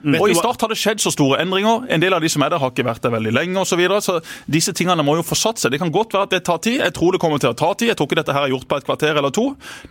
Vet Og I Start har det skjedd så store endringer. En del av de som er der, har ikke vært der veldig lenge. Og så, videre, så Disse tingene må jo få satt seg. Det kan godt være at det tar tid. Jeg tror det kommer til å ta tid. Jeg tror ikke dette her er gjort på et kvarter eller to.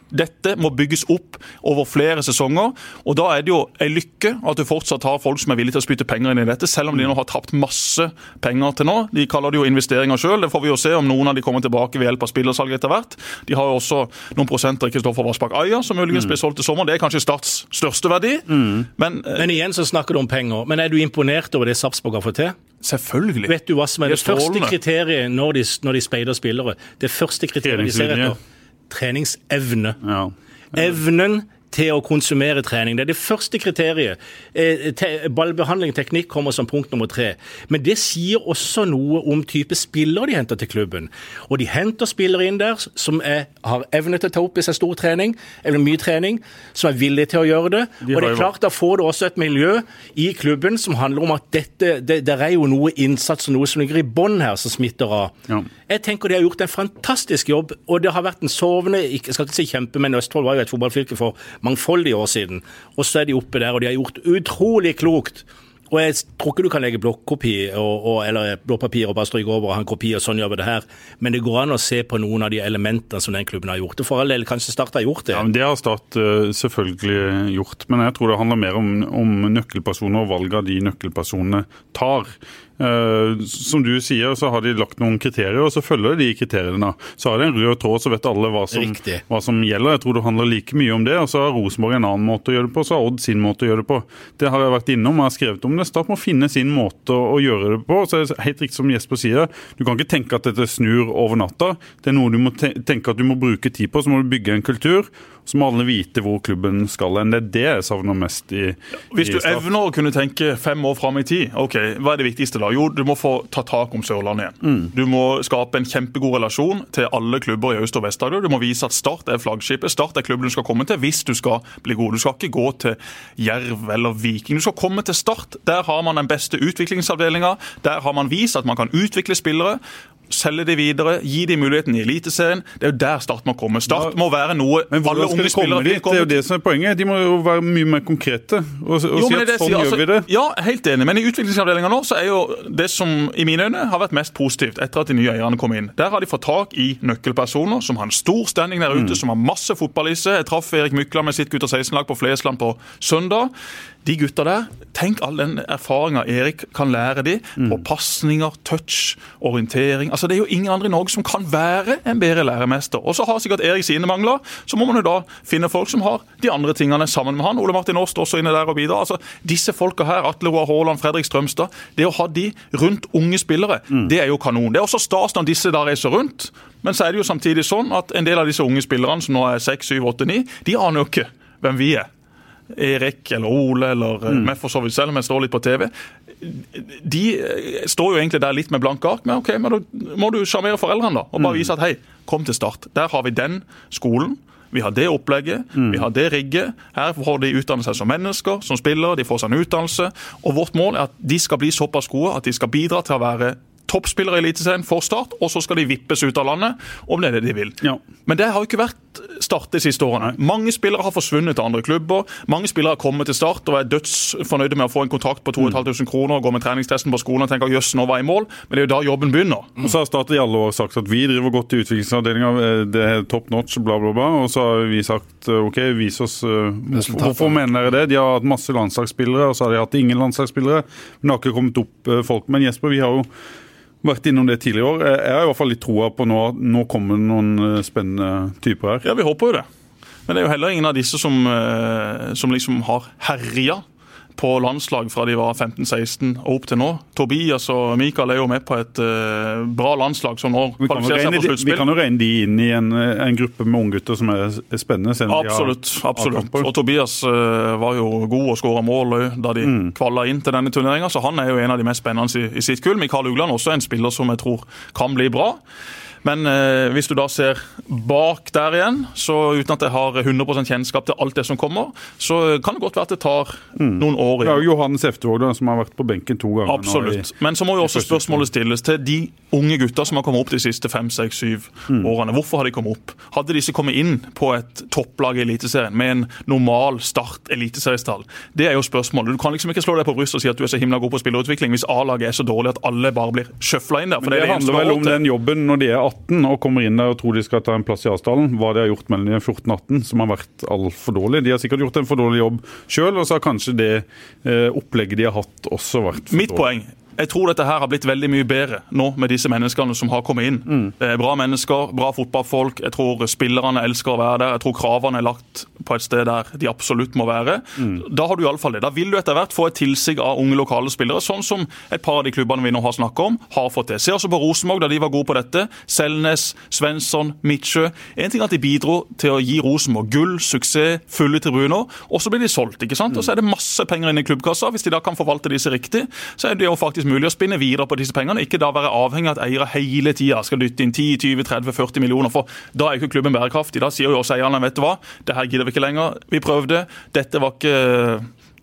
Dette må bygges opp over flere sesonger. Og da er det jo en lykke at du fortsatt har folk som er villige til å spytte penger inn i dette, selv om de nå har tapt masse penger til nå. De kaller det jo investeringer sjøl. Det får vi jo se om noen av de kommer tilbake ved hjelp av spillersalg etter hvert. De har jo også noen prosenter Kristoffer Vassbakk Aja, som muligens blir solgt i sommer. Det er kanskje Starts største verdi. Men eh, Men igjen så snakker du om penger. Men er du imponert over det Sarpsborg har fått til? selvfølgelig. Vet du hva som er Det det, første kriteriet når de, når de speider spillere? Det første kriteriet de ser etter? Treningsevne. ja. Evnen til å konsumere trening. Det er det første kriteriet. Eh, ballbehandling, teknikk, kommer som punkt nummer tre. Men det sier også noe om type spiller de henter til klubben. Og de henter spillere inn der som er, har evne til å ta opp i seg stor trening, eller mye trening, som er villige til å gjøre det. De og det er klart Da får du også et miljø i klubben som handler om at dette, det, det er jo noe innsats og noe som ligger i bånn her, som smitter av. Ja. Jeg tenker de har gjort en fantastisk jobb, og det har vært en sovende Jeg skal ikke si kjempe, men Østfold var jo et fotballfylke for mangfoldige år siden. Og så er de oppe der, og de har gjort utrolig klokt. Og jeg tror ikke du kan legge blokkopi og, og, eller blåpapir og bare stryke over og ha en kopi og sånn gjør vi det her. Men det går an å se på noen av de elementene som den klubben har gjort. Og for all del, kanskje Start har gjort det. Ja, men Det har Start eh, selvfølgelig gjort, men jeg tror det handler mer om, om nøkkelpersoner og valg av de nøkkelpersonene tar. Eh, som du sier, så har de lagt noen kriterier, og så følger de kriteriene. Så har de en rød tråd, så vet alle hva som, hva som gjelder. Jeg tror det handler like mye om det. Og så har Rosenborg en annen måte å gjøre det på, så har Odd sin måte å gjøre det på. Det har jeg vært innom og jeg har skrevet om det. Start må finne sin måte å, å gjøre det på. Så er det helt riktig som Jesper sier, du kan ikke tenke at dette snur over natta. Det er noe du må tenke at du må bruke tid på. Så må du bygge en kultur. Så må alle vite hvor klubben skal hen. Det er det jeg savner mest i, Hvis du Start. evner å kunne tenke fem år fram i tid, ok, hva er det viktigste da? Jo, du må få ta tak om Sørlandet igjen. Du må skape en kjempegod relasjon til alle klubber i Øst- og Vest-Agder. Du må vise at Start er flaggskipet. Start er klubben du skal komme til hvis du skal bli god. Du skal ikke gå til Jerv eller Viking. Du skal komme til Start. Der har man den beste utviklingsavdelinga. Der har man vist at man kan utvikle spillere. selge de videre, gi de muligheten i Eliteserien. Det er jo der Start må komme. Start må være noe Men de kommer dit? Det er jo det som er poenget. De må jo være mye mer konkrete og, og jo, si at sånn sier, gjør vi det. Altså, ja, helt enig. Men i utviklingsavdelinga nå så er jo det som i mine øyne har vært mest positivt etter at de nye eierne kom inn. Der har de fått tak i nøkkelpersoner som har en stor standing der ute, mm. som har masse fotballisse. Jeg traff Erik Mykla med sitt gutter 16-lag på Flesland på søndag. De gutta der, tenk all den erfaringa Erik kan lære de mm. på pasninger, touch, orientering. Altså Det er jo ingen andre i Norge som kan være en bedre læremester. Og så har sikkert Erik sine mangler. Så må man jo da finne folk som har de andre tingene sammen med han. Ole Martin Aas står også inne der og bidrar. Altså Disse folka her, Atle Roar Haaland, Fredrik Strømstad. Det å ha de rundt unge spillere, mm. det er jo kanon. Det er også stas når disse da reiser rundt. Men så er det jo samtidig sånn at en del av disse unge spillerne som nå er 6, 7, 8, 9, de aner jo ikke hvem vi er. Erik eller Ole eller eh, mm. meg for så vidt selv, om jeg står litt på TV. De eh, står jo egentlig der litt med blanke ark, men ok, men da må du sjarmere foreldrene da, og bare mm. vise at hei, kom til Start. Der har vi den skolen. Vi har det opplegget, mm. vi har det rigget. Her får de utdanne seg som mennesker, som spillere, de får seg en utdannelse. Og Vårt mål er at de skal bli såpass gode at de skal bidra til å være toppspillere i Eliteserien for Start, og så skal de vippes ut av landet om det er det de vil. Ja. Men det har jo ikke vært Start de siste årene. Mange spillere har forsvunnet til andre klubber. Mange spillere har kommet til Start og er dødsfornøyde med å få en kontrakt på 2500 mm. kroner og gå med treningstesten på skolen og tenker jøss, nå var jeg i mål. Men det er jo da jobben begynner. Mm. Og så har Start i alle år sagt at vi driver godt i utviklingsavdelinga, eh, det er top notch, bla, bla, bla. Og så har vi sagt eh, OK, vis oss uh, Hvorfor mener dere det? De har hatt masse landslagsspillere, og så har de hatt ingen landslagsspillere. Men det har ikke kommet opp uh, folk. Men Jesper, vi har jo vært innom det tidligere i år. Jeg har i hvert fall litt troa på nå nå kommer det noen eh, spennende typer her. Ja, vi håper jo det. Men det er jo heller ingen av disse som, eh, som liksom har herja på landslag fra de var 15-16 og opp til nå. Tobias og Mikael er jo med på et uh, bra landslag som nå kvalifiserer seg for sluttspill. Vi kan jo regne de inn i en, en gruppe med unggutter som er, er spennende. Absolutt. absolutt. Og Tobias uh, var jo god og skåra mål da de mm. kvalla inn til denne turneringa, så han er jo en av de mest spennende i, i sitt kull. Mikael Ugland også en spiller som jeg tror kan bli bra. Men eh, hvis du da ser bak der igjen, så uten at jeg har 100% kjennskap til alt det som kommer, så kan det godt være at det tar mm. noen år. Ja, Johannes Eftervåg som har vært på benken to ganger. Absolutt. Men så må jo også spørsmålet stilles til de unge gutta som har kommet opp de siste fem, seks, syv mm. årene. Hvorfor har de kommet opp? Hadde disse kommet inn på et topplag i Eliteserien med en normal start eliteseriestall? Det er jo spørsmålet. Du kan liksom ikke slå deg på brystet og si at du er så himla god på spillerutvikling hvis A-laget er så dårlig at alle bare blir sjøfla inn der. Men det, det handler vel om den jobben når de er 18 og kommer inn der og tror de skal ta en plass i Asdalen. hva de har gjort mellom 14 og 18 som har vært altfor dårlig. De har sikkert gjort en for dårlig jobb sjøl, og så har kanskje det eh, opplegget de har hatt også vært for Mitt dårlig. poeng jeg tror dette her har blitt veldig mye bedre nå med disse menneskene som har kommet inn. Mm. Er bra mennesker, bra fotballfolk. Jeg tror spillerne elsker å være der. Jeg tror kravene er lagt på et sted der de absolutt må være. Mm. Da har du iallfall det. Da vil du etter hvert få et tilsig av unge lokale spillere, sånn som et par av de klubbene vi nå har snakka om, har fått det. Se også på Rosenborg, da de var gode på dette. Selnes, Svensson, Midtsjø. En ting er at de bidro til å gi Rosenborg gull, suksess, fulle tribuner, og så blir de solgt. ikke sant? Og så er det masse penger inne i klubbkassa. Hvis de da kan forvalte disse riktig, så er det jo faktisk mulig å spinne videre på disse pengene. Ikke da være avhengig av at eiere hele tida skal dytte inn 10, 20, 30, 40 millioner. For da er ikke klubben bærekraftig. Da sier jo også eierne vet du hva, det her gidder vi ikke lenger. Vi prøvde. Dette var ikke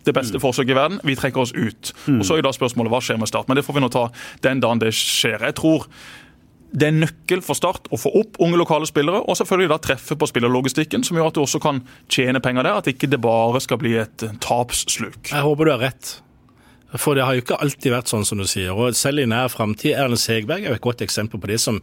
det beste mm. forsøket i verden. Vi trekker oss ut. Mm. Og Så er jo da spørsmålet hva skjer med Start. Men det får vi nå ta den dagen det skjer. Jeg tror det er nøkkel for Start å få opp unge lokale spillere, og selvfølgelig da treffe på spillerlogistikken, som gjør at du også kan tjene penger der. At ikke det bare skal bli et tapssluk. Jeg håper du har rett. For det har jo ikke alltid vært sånn som du sier. Og selv i nær framtid Erlend Segberg er jo et godt eksempel på det som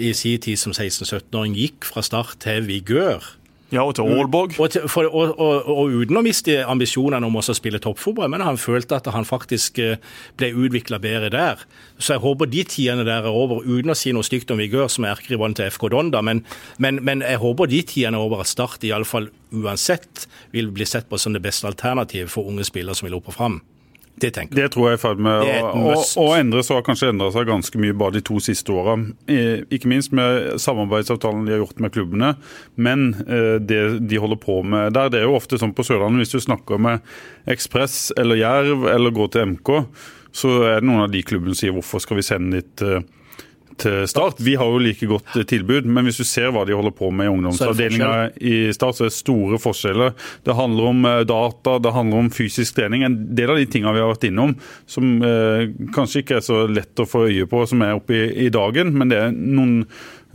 i sin tid som 16-17-åring gikk fra start til vigør. Ja, og til Aalborg. Og, til, for, og, og, og, uten å miste ambisjonene om å spille toppfotball, men han følte at han faktisk eh, ble utvikla bedre der. Så jeg håper de tidene der er over, uten å si noe stygt om Vigør, som er erkerivalen til FK Donda. Men, men, men, jeg håper de tidene er over at Start iallfall uansett vil bli sett på som det beste alternativet for unge spillere som vil opp og fram. Det, det tror jeg er i ferd med å, å, å endre seg, har kanskje endra seg ganske mye bare de to siste åra. Ikke minst med samarbeidsavtalen de har gjort med klubbene. Men eh, det de holder på med der, det er jo ofte sånn på Sørlandet, hvis du snakker med Ekspress eller Jerv eller går til MK, så er det noen av de klubbene som sier hvorfor skal vi sende dit til Start. Vi har jo like godt eh, tilbud, men hvis du ser hva de holder på med i ungdomsavdelinga i Start, så er det store forskjeller. Det handler om eh, data, det handler om fysisk trening. En del av de tingene vi har vært innom, som eh, kanskje ikke er så lett å få øye på, som er oppe i, i dagen, men det er noen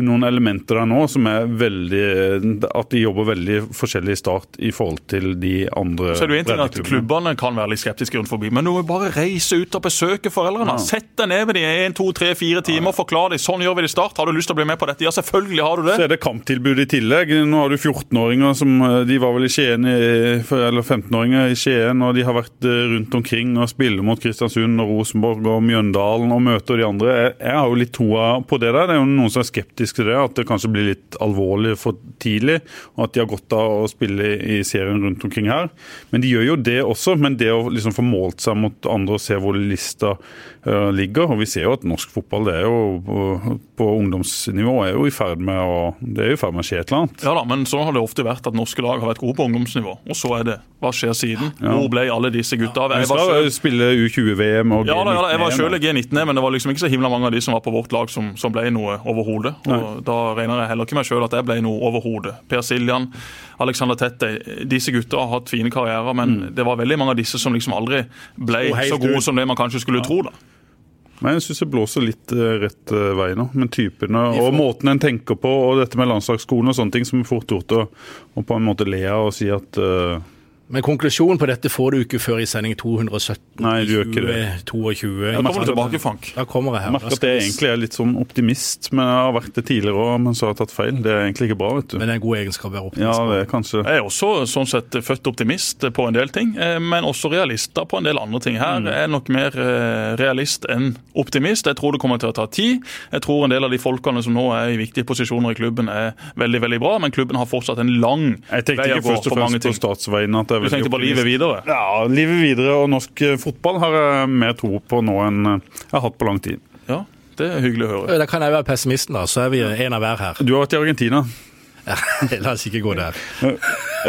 noen elementer der nå som er veldig At de jobber veldig forskjellig i start i forhold til de andre Så er det jo en ting at Klubbene kan være litt skeptiske rundt forbi, men nå må vi bare reise ut og besøke foreldrene. Ja. Sett deg ned med dem en, to, tre, fire timer og forklar dem. Sånn gjør vi det i start. Har du lyst til å bli med på dette? Ja, selvfølgelig har du det. Så er det kamptilbud i tillegg. Nå har du 14-åringer som De var vel i Skien, eller 15-åringer i Skien, og de har vært eh, rundt omkring og spiller mot Kristiansund og Rosenborg og Mjøndalen og møter de andre. Jeg, jeg har jo litt troa på det der. Det er jo noen som er skeptiske skeptisk til det, at det kanskje blir litt alvorlig for tidlig. Og at de har godt av å spille i serien rundt omkring her. Men de gjør jo det også. Men det å liksom få målt seg mot andre og se hvor lista uh, ligger Og vi ser jo at norsk fotball det er jo på, på ungdomsnivå er jo i ferd med å det er jo i ferd med å skje et eller annet. Ja da, men så har det ofte vært at norske lag har vært gode på ungdomsnivå. Og så er det hva skjer siden? Ja. Hvor ble alle disse gutta av? Vi skal selv... spille U20-VM og G19. Ja, da, ja, jeg var selv i G19, men det var liksom ikke så himla mange av de som var på vårt lag som, som ble noe overhodet. Og da regner jeg heller ikke meg sjøl at jeg ble noe overhodet. Per Siljan, Alexander Tette, disse gutta har hatt fine karrierer, men mm. det var veldig mange av disse som liksom aldri ble så gode som det man kanskje skulle ja. tro. da. Men jeg syns det blåser litt uh, rett uh, vei nå. Men typene og måten en tenker på, og dette med landslagsskolen og sånne ting, som er fort gjort å på en måte le av og si at uh, men konklusjonen på dette får du ikke før i sending 217. Nei, du gjør ikke det. 22. Da kommer du tilbake, Frank. Da kommer jeg her. Jeg merker at jeg egentlig er litt sånn optimist, men jeg har vært det tidligere òg, men så har jeg tatt feil. Det er egentlig ikke bra, vet du. Men det er en god egenskap å være optimist. Ja, det er kanskje. Jeg er også sånn sett født optimist på en del ting, eh, men også realist på en del andre ting. Her mm. er nok mer eh, realist enn optimist. Jeg tror det kommer til å ta tid. Jeg tror en del av de folkene som nå er i viktige posisjoner i klubben er veldig, veldig bra, men klubben har fortsatt en lang vei å gå for mange ting. Du tenkte på livet videre? Ja, livet videre og norsk eh, fotball har jeg mer tro på nå enn eh, jeg har hatt på lang tid. Ja, det er hyggelig å høre. Da kan jeg være pessimisten, da. Så er vi en av hver her. Du har vært i Argentina. <laughs> Ja, La oss ikke gå der.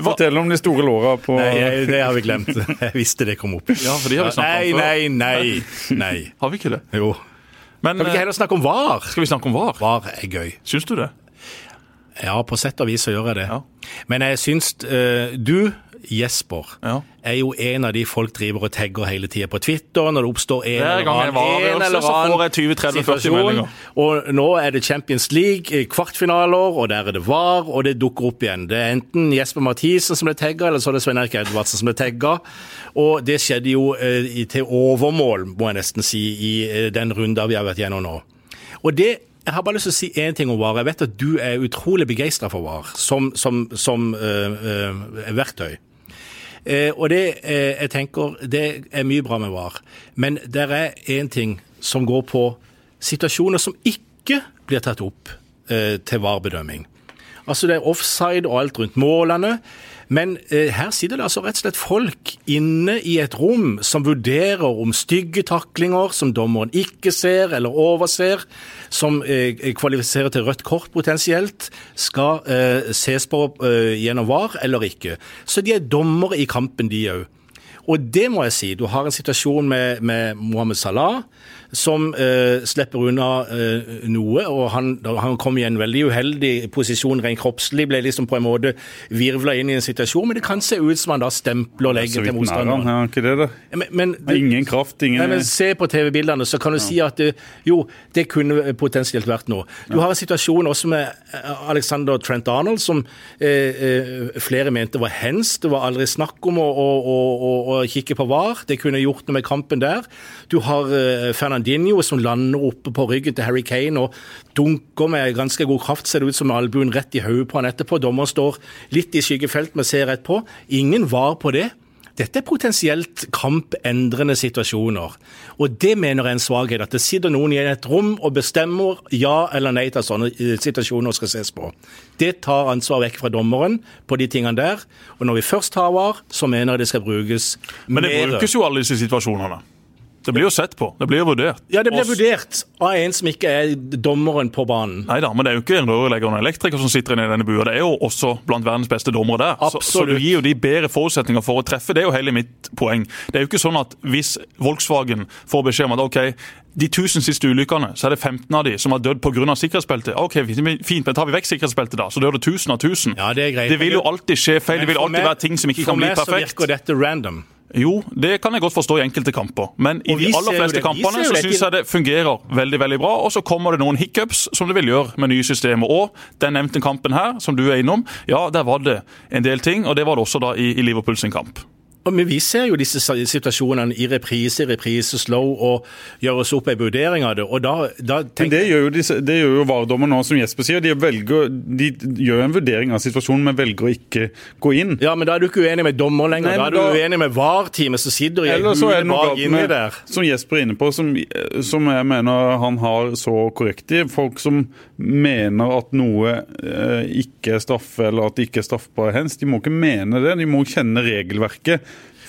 Fortell om de store låra på Nei, det har vi glemt. <laughs> Jeg visste det kom opp. Ja, for de har vi nei, om nei, nei, nei. <laughs> Har vi ikke det? Jo. Men, kan vi ikke heller snakke om VAR? Skal vi snakke om VAR? VAR er gøy. Syns du det? Ja, på sett og vis så gjør jeg det. Ja. Men jeg syns uh, Du Jesper ja. er jo en av de folk driver og tagger hele tida på Twitter når det oppstår en eller annen, en eller annen situasjon. Og nå er det Champions League kvartfinaler, og der er det VAR, og det dukker opp igjen. Det er enten Jesper Mathisen som ble tagga, eller så er det Svein Erik Edvardsen som ble tagga. Og det skjedde jo eh, til overmål, må jeg nesten si, i eh, den runda vi har vært gjennom nå. Og det jeg har bare lyst til å si én ting om VAR. Jeg vet at du er utrolig begeistra for VAR som, som, som uh, uh, verktøy. Eh, og det, eh, jeg tenker, det er mye bra med VAR. Men det er én ting som går på situasjoner som ikke blir tatt opp eh, til VAR-bedømming. Altså det er offside og alt rundt målene. Men eh, her sitter det altså rett og slett folk inne i et rom som vurderer om stygge taklinger som dommeren ikke ser eller overser, som eh, kvalifiserer til rødt kort potensielt, skal eh, ses på eh, gjennom VAR eller ikke. Så de er dommere i kampen, de òg. Og det må jeg si. Du har en situasjon med, med Mohammed Salah som eh, slipper unna eh, noe. og Han, han kom i en veldig uheldig posisjon rent kroppslig, ble liksom på en måte virvla inn i en situasjon. Men det kan se ut som han da stempler og legger til motstanderen. Ja, ikke det, da. Men, men, ingen kraft, ingen nei, men Se på TV-bildene, så kan du ja. si at det, jo, det kunne potensielt vært noe. Du har en situasjon også med Alexander Trent Arnold, som eh, flere mente var hens. Det var aldri snakk om å, å, å, å kikke på VAR. Det kunne gjort noe med kampen der. Du har eh, Fernandinho som lander oppe på ryggen til Harry Kane og dunker med ganske god kraft, ser det ut som albuen rett i hodet på han etterpå. Dommeren står litt i skyggefelt, men ser rett på. Ingen var på det. Dette er potensielt kampendrende situasjoner. Og det mener jeg er en svakhet. At det sitter noen i et rom og bestemmer ja eller nei til at sånne eh, situasjoner skal ses på. Det tar ansvar vekk fra dommeren på de tingene der. Og når vi først har VAR, så mener jeg det skal brukes mer. Men det brukes jo alle disse situasjonene? Det blir jo sett på. Det blir jo vurdert. Ja, det blir Også... vurdert av en som ikke er dommeren på banen. Nei da, men det er jo ikke en rørlegger og en elektriker som sitter inne i denne bua. Det er jo også blant verdens beste dommere der. Så, så du gir jo de bedre forutsetninger for å treffe. Det er jo hele mitt poeng. Det er jo ikke sånn at hvis Volkswagen får beskjed om at OK, de 1000 siste ulykkene, så er det 15 av de som har dødd pga. sikkerhetsbeltet. OK, fint, men tar vi vekk sikkerhetsbeltet da, så dør det 1000 av 1000. Ja, det er greit. Det vil jo alltid skje feil. Det vil alltid meg- være ting som ikke kan bli perfekt. For meg så virker dette random. Jo, det kan jeg godt forstå i enkelte kamper. Men i de aller fleste kampene så syns jeg det fungerer veldig veldig bra. Og så kommer det noen hiccups, som det vil gjøre med nye systemer. Og den nevnte kampen her, som du er innom, ja, der var det en del ting. Og det var det også da i, i Liverpool sin kamp. Men vi ser jo disse situasjonene i reprise, reprise, slow, og gjør oss opp en vurdering av det. Og da, da Men tenker det gjør jo, disse- det gjør jo VAR-dommer nå, som Jesper sier. De, velger, de gjør en vurdering av situasjonen, men velger å ikke gå inn. Ja, men da er du ikke uenig med dommer lenger. Nei, da men er du da- uenig med VAR-teamet som sitter i Eller en så hule bak inni med, der. som Jesper er inne på, som, som jeg mener han har så korrekt i. Folk som mener at noe eh, ikke er straffe, eller at det ikke er straffbar hens, de må ikke mene det. De må kjenne regelverket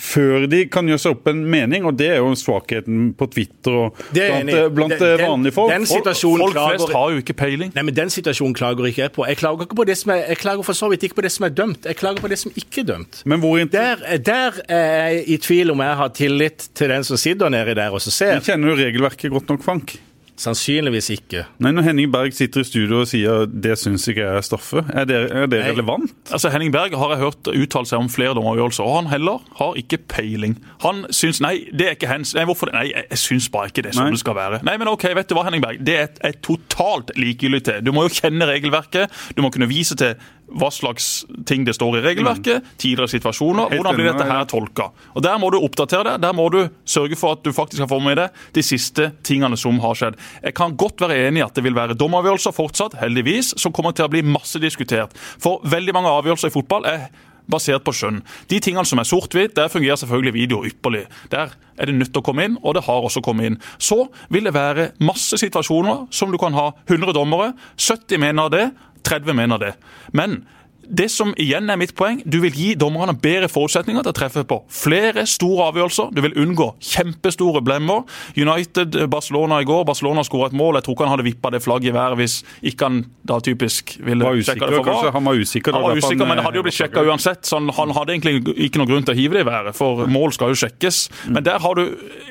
før de kan gjøre seg opp en mening, og det er jo svakheten på Twitter og blant, eh, blant Den- eh, den- vanlige folk. den Folk- klager, flest har jo ikke peiling. Nei, men Den situasjonen klager ikke jeg på. Jeg klager, ikke på det som er, jeg klager for så vidt ikke på det som er dømt, jeg klager på det som ikke er dømt. Men hvor Der, der er jeg i tvil om jeg har tillit til den som sitter nedi der og så ser. Kjenner jo regelverket godt nok, Frank? Sannsynligvis ikke. Nei, Når Henning Berg sitter i studio og sier det syns ikke jeg er straffe, er det, er det relevant? Altså Henning Berg har jeg hørt uttale seg om flere dommeravgjørelser, og han heller har ikke peiling. Han syns Nei, det er ikke hens. Nei, hvorfor det? Nei, jeg, jeg syns bare ikke det er sånn det skal være. Nei, men OK, vet du hva, Henning Berg. Det er et, et totalt likegyldig til. Du må jo kjenne regelverket. Du må kunne vise til hva slags ting det står i regelverket, tidligere situasjoner. Hvordan blir dette her tolka? Og Der må du oppdatere det. Der må du sørge for at du faktisk har fått med deg de siste tingene som har skjedd. Jeg kan godt være enig i at det vil være dommeravgjørelser fortsatt, heldigvis, som kommer til å bli masse diskutert. For veldig mange avgjørelser i fotball er basert på skjønn. De tingene som er sort-hvitt, der fungerer selvfølgelig video ypperlig. Der er det nødt til å komme inn, og det har også kommet inn. Så vil det være masse situasjoner som du kan ha 100 dommere. 70 mener det, 30 mener det. Men det som igjen er mitt poeng, du vil gi dommerne bedre forutsetninger til å treffe på flere store avgjørelser. Du vil unngå kjempestore blemmer. United-Barcelona i går. Barcelona skåra et mål. Jeg tror ikke han hadde vippa det flagget i været hvis ikke han da typisk ville sjekka det for hva. Han var usikker. Han var usikker, han, men det hadde jo eh, blitt sjekka uansett. så han- Han hadde egentlig ikke noen grunn til å hive det i været, for mål skal jo sjekkes. Men der har du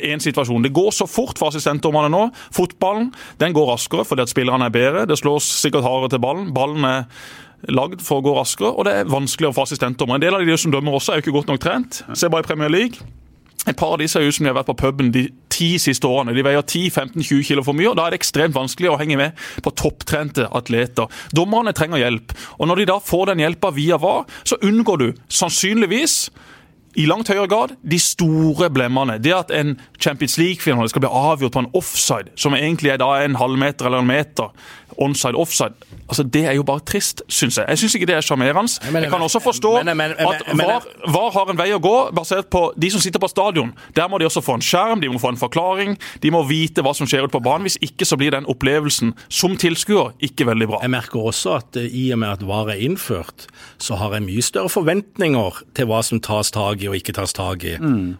én situasjon. Det går så fort for assistentdommerne nå. Fotballen den går raskere fordi at spillerne er bedre. Det slås sikkert hardere til ballen. Ballen er lagd for å gå raskere, og det er vanskeligere for assistentdommer. En del av de som dømmer også, er jo ikke godt nok trent. Se bare i Premier League. Et par av de ser ut som de har vært på puben de ti siste årene. De veier 10-15-20 kilo for mye, og da er det ekstremt vanskelig å henge med på topptrente atleter. Dommerne trenger hjelp, og når de da får den hjelpa via VAR, så unngår du sannsynligvis i langt høyere grad de store blemmene. Det at en Champions League-finale skal bli avgjort på en offside, som egentlig er da en halvmeter eller en meter, onside, offside, altså det er jo bare trist, syns jeg. Jeg syns ikke det er sjarmerende. Jeg kan også forstå men- men- men- at VAR VAR har en vei å gå, basert på de som sitter på stadion. Der må de også få en skjerm, de må få en forklaring. De må vite hva som skjer ute på banen. Hvis ikke så blir den opplevelsen som tilskuer ikke veldig bra. Jeg merker også at eh, i og med at VAR er innført, så har jeg mye større forventninger til hva som tas tak i og ikke tas tak i.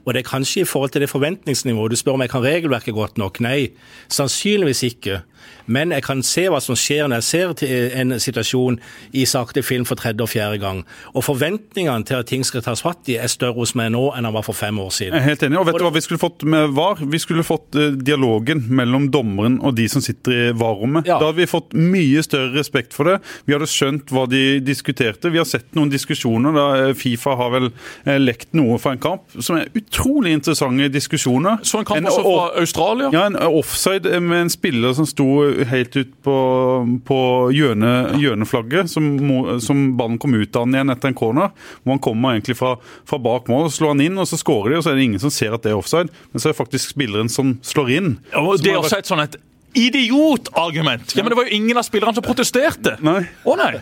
Og det er kanskje i forhold til det forventningsnivået. Du spør om jeg kan regelverket godt nok. Nei, sannsynligvis ikke. Men jeg kan se hva som skjer når jeg ser en situasjon i sakte film for tredje og fjerde gang. Og forventningene til at ting skal tas fatt i, er større hos meg nå enn han var for fem år siden. Jeg er helt enig. og vet du hva vi skulle fått med VAR? Vi skulle fått eh, dialogen mellom dommeren og de som sitter i VAR-rommet. Ja. Da hadde vi fått mye større respekt for det. Vi hadde skjønt hva de diskuterte. Vi har sett noen diskusjoner. da eh, Fifa har vel eh, lekt noe for en kamp, som er utrolig interessante diskusjoner. Så en kamp En også fra Australia. Ja, en offside med en spiller som sto helt ut på, på hjørne, hjørneflagget, som, som ballen kom ut av igjen etter en corner. Hvor han kommer egentlig fra, fra bak mål, slår han inn, og så skårer de, og så er det ingen som ser at det er offside. Men så er det faktisk spilleren som slår inn. Ja, det er også et sånn et idiotargument. Ja, men det var jo ingen av spillerne som protesterte. Nei. Å nei.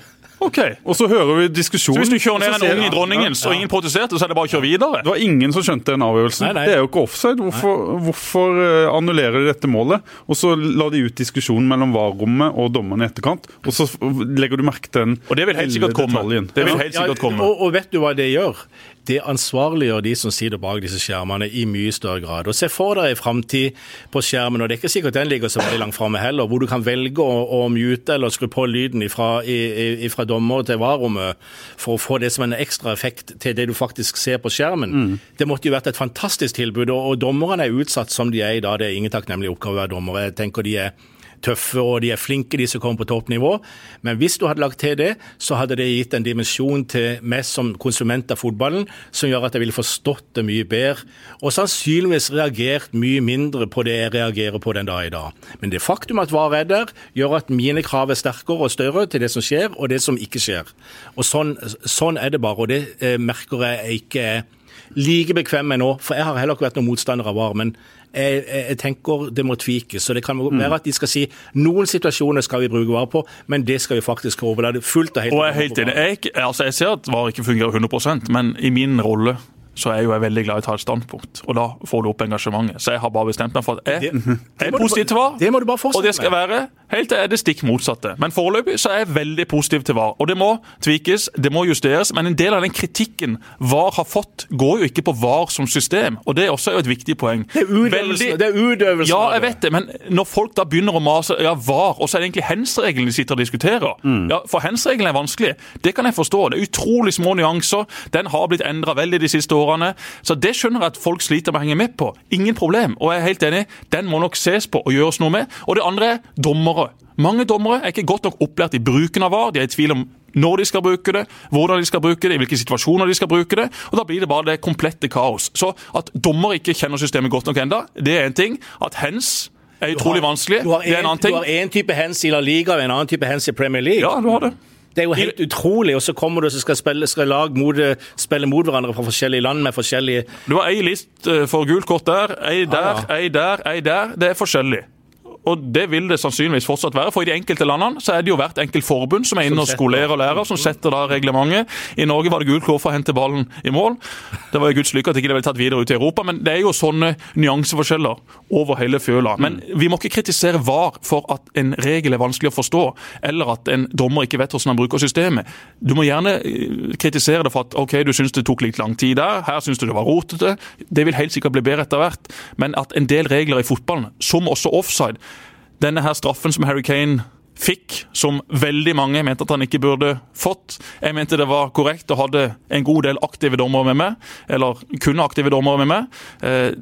OK. Og så hører vi Så hvis du kjører ned en ser- ung i Dronningens, og ingen protesterte, så er det bare å kjøre videre? Det var ingen som skjønte den avgjørelsen. Nei, nei. Det er jo ikke offside. Hvorfor, hvorfor eh, annullerer de dette målet? Og så la de ut diskusjonen mellom VAR-rommet og dommerne i etterkant. Og så legger du merke til den Og det vil helt sikkert komme. detaljen. Det vil helt sikkert komme. og, og vet du hva det gjør? Det ansvarliggjør de som sitter bak disse skjermene i mye større grad. Og Se for deg en framtid på skjermen, og det er ikke sikkert den ligger så veldig langt framme heller, hvor du kan velge å, å mute eller skru på lyden fra dommer til varerommet for å få det som en ekstra effekt til det du faktisk ser på skjermen. Mm. Det måtte jo vært et fantastisk tilbud, og, og dommerne er utsatt som de er i dag. Det er ingen takknemlig oppgave å være dommer. Jeg tenker de er tøffe og de er flinke, de som kommer på toppnivå. Men hvis du hadde lagt til det, så hadde det gitt en dimensjon til meg som konsument av fotballen som gjør at jeg ville forstått det mye bedre, og sannsynligvis reagert mye mindre på det jeg reagerer på den dag i dag. Men det faktum at VAR er der, gjør at mine krav er sterkere og større til det som skjer, og det som ikke skjer. Og Sånn, sånn er det bare, og det eh, merker jeg ikke er like bekvem med nå. For jeg har heller ikke vært noen motstander av VAR. men jeg, jeg, tenker det må tvikes. Så Det kan være mm. at de skal si noen situasjoner skal vi bruke vare på, men det skal vi faktisk overlate fullt og helt. Og jeg er helt enig. Jeg, altså jeg ser at VAR ikke fungerer 100% men i min rolle så er jeg jo jeg veldig glad i å ta et standpunkt. Og da får du opp engasjementet. Så jeg har bare bestemt meg for at jeg, jeg er positiv til VAR. Det fortsette Og det skal være helt til er det stikk motsatte. Men foreløpig så er jeg veldig positiv til VAR. Og det må tvikes, det må justeres. Men en del av den kritikken VAR har fått, går jo ikke på VAR som system. Og det er også et viktig poeng. Det er utøvelsen, det er utøvelsen Ja, jeg vet det. Men når folk da begynner å mase ja, VAR, og så er det egentlig hands-regelen de sitter og diskuterer. Mm. Ja, For hands-regelen er vanskelig. Det kan jeg forstå. Det er utrolig små nyanser. Den har blitt endra veldig de siste årene. Så det skjønner jeg at folk sliter med å henge med på. Ingen problem. Og jeg er helt enig, den må nok ses på og gjøres noe med. Og det andre er dommere. Mange dommere er ikke godt nok opplært i bruken av VAR. De er i tvil om når de skal bruke det, hvordan de skal bruke det, i hvilke situasjoner de skal bruke det. og Da blir det bare det komplette kaos. Så at dommere ikke kjenner systemet godt nok enda, det er én ting. At hens er utrolig har, vanskelig, det er en annen ting. Du har én type hens i La Liga og en annen type hens i Premier League. Ja, du har det. Det er jo helt utrolig. Og så kommer du og skal, spille, skal lag mot, spille mot hverandre fra forskjellige land med forskjellige Du har ei list eh, for gult kort der, ei der, ah, ja. ei der, ei der. Det er forskjellig. Og det vil det sannsynligvis fortsatt være. For i de enkelte landene så er det jo hvert enkelt forbund som er inne og skolerer og lærer, som setter da reglementet. I Norge var det gult kort for å hente ballen i mål. Det var jo Guds lykke at ikke det ble tatt videre ut i Europa, men det er jo sånne nyanseforskjeller over hele fjøla. Men vi må ikke kritisere VAR for at en regel er vanskelig å forstå, eller at en dommer ikke vet hvordan han bruker systemet. Du må gjerne eh, kritisere det for at ok, du syns det tok litt lang tid der, her syns du det var rotete. Det vil helt sikkert bli bedre etter hvert, men at en del regler i fotballen, som også offside, denne her straffen som Harry Kane fikk, som veldig mange mente at han ikke burde fått. Jeg mente det var korrekt og hadde en god del aktive dommere med meg, eller kunne aktive dommere med meg. Eh,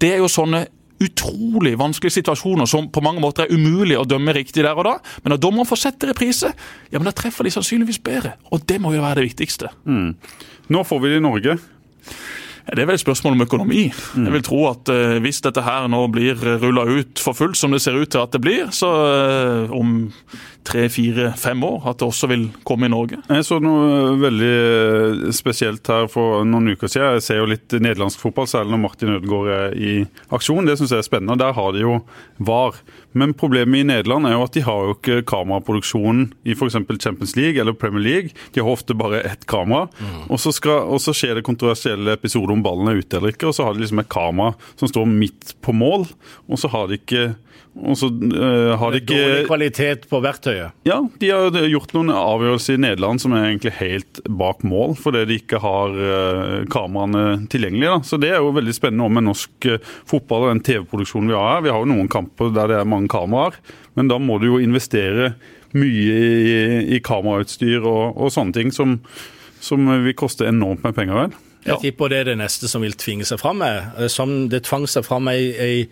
det er jo sånne utrolig vanskelige situasjoner som på mange måter er umulig å dømme riktig der og da. Men når dommeren får sett reprise, ja, men da treffer de sannsynligvis bedre. Og det må jo være det viktigste. Mm. Nå får vi det i Norge. Det er vel et spørsmål om økonomi. Mm. Jeg vil tro at uh, hvis dette her nå blir rulla ut for fullt, som det ser ut til at det blir, så uh, om tre, fire, fem år at det også vil komme i Norge. Jeg så noe veldig eh, spesielt her for noen uker siden. Jeg ser jo litt nederlandsk fotball, særlig når Martin Ødegaard er i aksjon. Det syns jeg er spennende. Der har de jo VAR. Men problemet i Nederland er jo at de har jo ikke kameraproduksjonen i f.eks. Champions League eller Premier League. De har ofte bare ett kamera. Mm. Og, så skal, og, så skjer det kontroversielle episoder om ballen er ute eller ikke, og så har de liksom et kamera som står midt på mål, og så har de ikke og så uh, har de ikke Dårlig kvalitet på verktøyet? Ja, de har gjort noen avgjørelser i Nederland som er egentlig helt bak mål, fordi de ikke har uh, kameraene tilgjengelig. Da. Så det er jo veldig spennende om med norsk uh, fotball og den TV-produksjonen vi har her. Vi har jo noen kamper der det er mange kameraer, men da må du jo investere mye i, i kamerautstyr og, og, sånne ting som, som vil koste enormt med penger. Vel? Ja. Jeg tipper det er det neste som vil tvinge seg fram. Som det tvang seg fram ei Eh,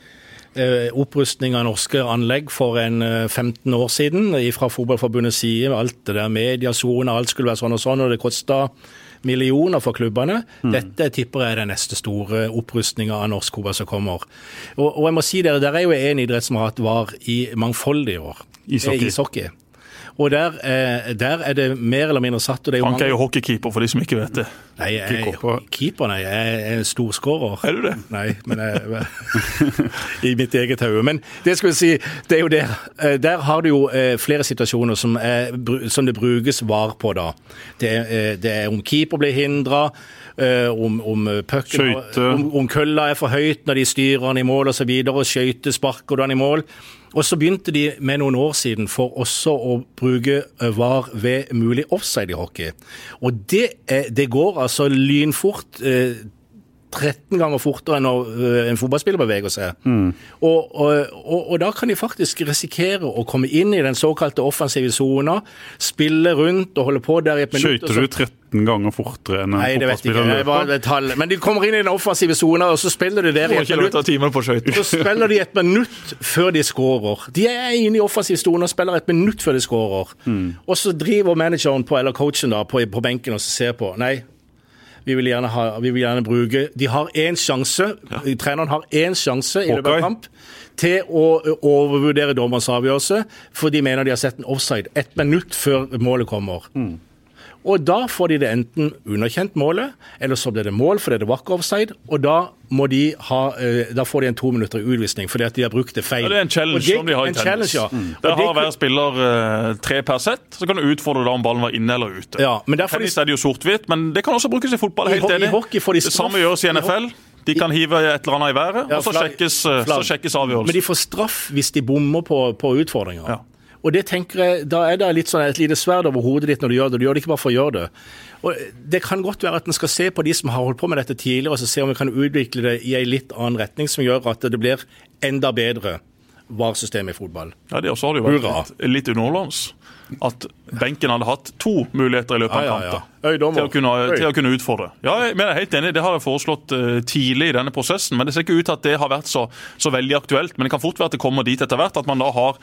opprustning av norske anlegg for en 15 eh, år siden fra Fotballforbundets side. Alt det der mediasone, alt skulle være sånn og sånn, og det kosta millioner for klubbene. Mm. Dette tipper jeg er den neste store opprustninga av norsk fotball som kommer. Og, og, jeg må si dere, der er jo en idrett som har hatt var i mangfoldige år. Ishockey. ishockey. Og der, eh, der, er det mer eller mindre satt. Og Frank er jo hockeykeeper, for de som ikke vet det. Nei, jeg, er keeper, nei. Jeg er storskårer. Er du det? Nei, men jeg, <laughs> I mitt eget hode. Men det skal vi si, det er jo der. Eh, der har du jo eh, flere situasjoner som, er, som det brukes var på, da. Det er, det er om keeper blir hindra. Om, om, pucken, om, om kølla er for høyt når de styrer den i mål osv. Skøytesparker du den i mål. Og så begynte de med noen år siden for også å bruke eh, VAR ved mulig offside i hockey. Og det, er, det går altså lynfort. Eh, 13 ganger fortere enn eh, en fotballspiller beveger seg. Mm. Og, og, og, og, da kan de faktisk risikere å komme inn i den såkalte offensive sona, spille rundt og holde på der i et minutt. Skøyter du 13 ganger fortere enn en Nei, det vet jeg ikke. Det var et tall. Men de kommer inn i den offensive sona, og så spiller de der i et minutt. Så spiller de et minutt før de skårer. De er inne i offensiv sone og spiller et minutt før de skårer. Mm. Og så driver manageren på, eller coachen da, på, på benken og ser på. Nei, vi vil gjerne, ha, vi vil gjerne bruke De har én sjanse, ja. treneren har én sjanse i løpet av kamp til å overvurdere dommerens avgjørelse, for de mener de har sett en offside ett minutt før målet kommer. Mm. Og da får de det enten underkjent målet, eller så blir det mål fordi det var ikke offside. Og da, må de ha, eh, da får de en to minutter utvisning fordi at de har brukt det feil. Ja, det er en challenge det, som de har i tennis. Ja. Mm. Der har hver spiller uh, tre per sett, så kan du utfordre da om ballen var inne eller ute. Ja, men tennis de... er det jo sort-hvitt, men det kan også brukes i fotball. helt enig. det samme gjøres i NFL. De kan hive et eller annet i været, ja, og så sjekkes, eh, så sjekkes avgjørelsen. Men de får straff hvis de bommer på, på utfordringer. Ja. Og det tenker jeg, Da er det litt sånn et lite sverd over hodet ditt når du gjør det. Du gjør det ikke bare for å gjøre det. Og Det kan godt være at en skal se på de som har holdt på med dette tidligere, og så se om vi kan utvikle det i en litt annen retning, som gjør at det blir enda bedre VAR-system i fotball. Ja, det også har det jo vært litt, litt underholdende at benken hadde hatt to muligheter i løpet av ja, ja, ja, ja. til, å kunne, til å kunne utfordre. Ja, jeg, men jeg er helt enig, Det har jeg foreslått uh, tidlig i denne prosessen, men det ser ikke ut til at det har vært så, så, veldig aktuelt. Men det kan fort være at det kommer dit etter hvert, at man da har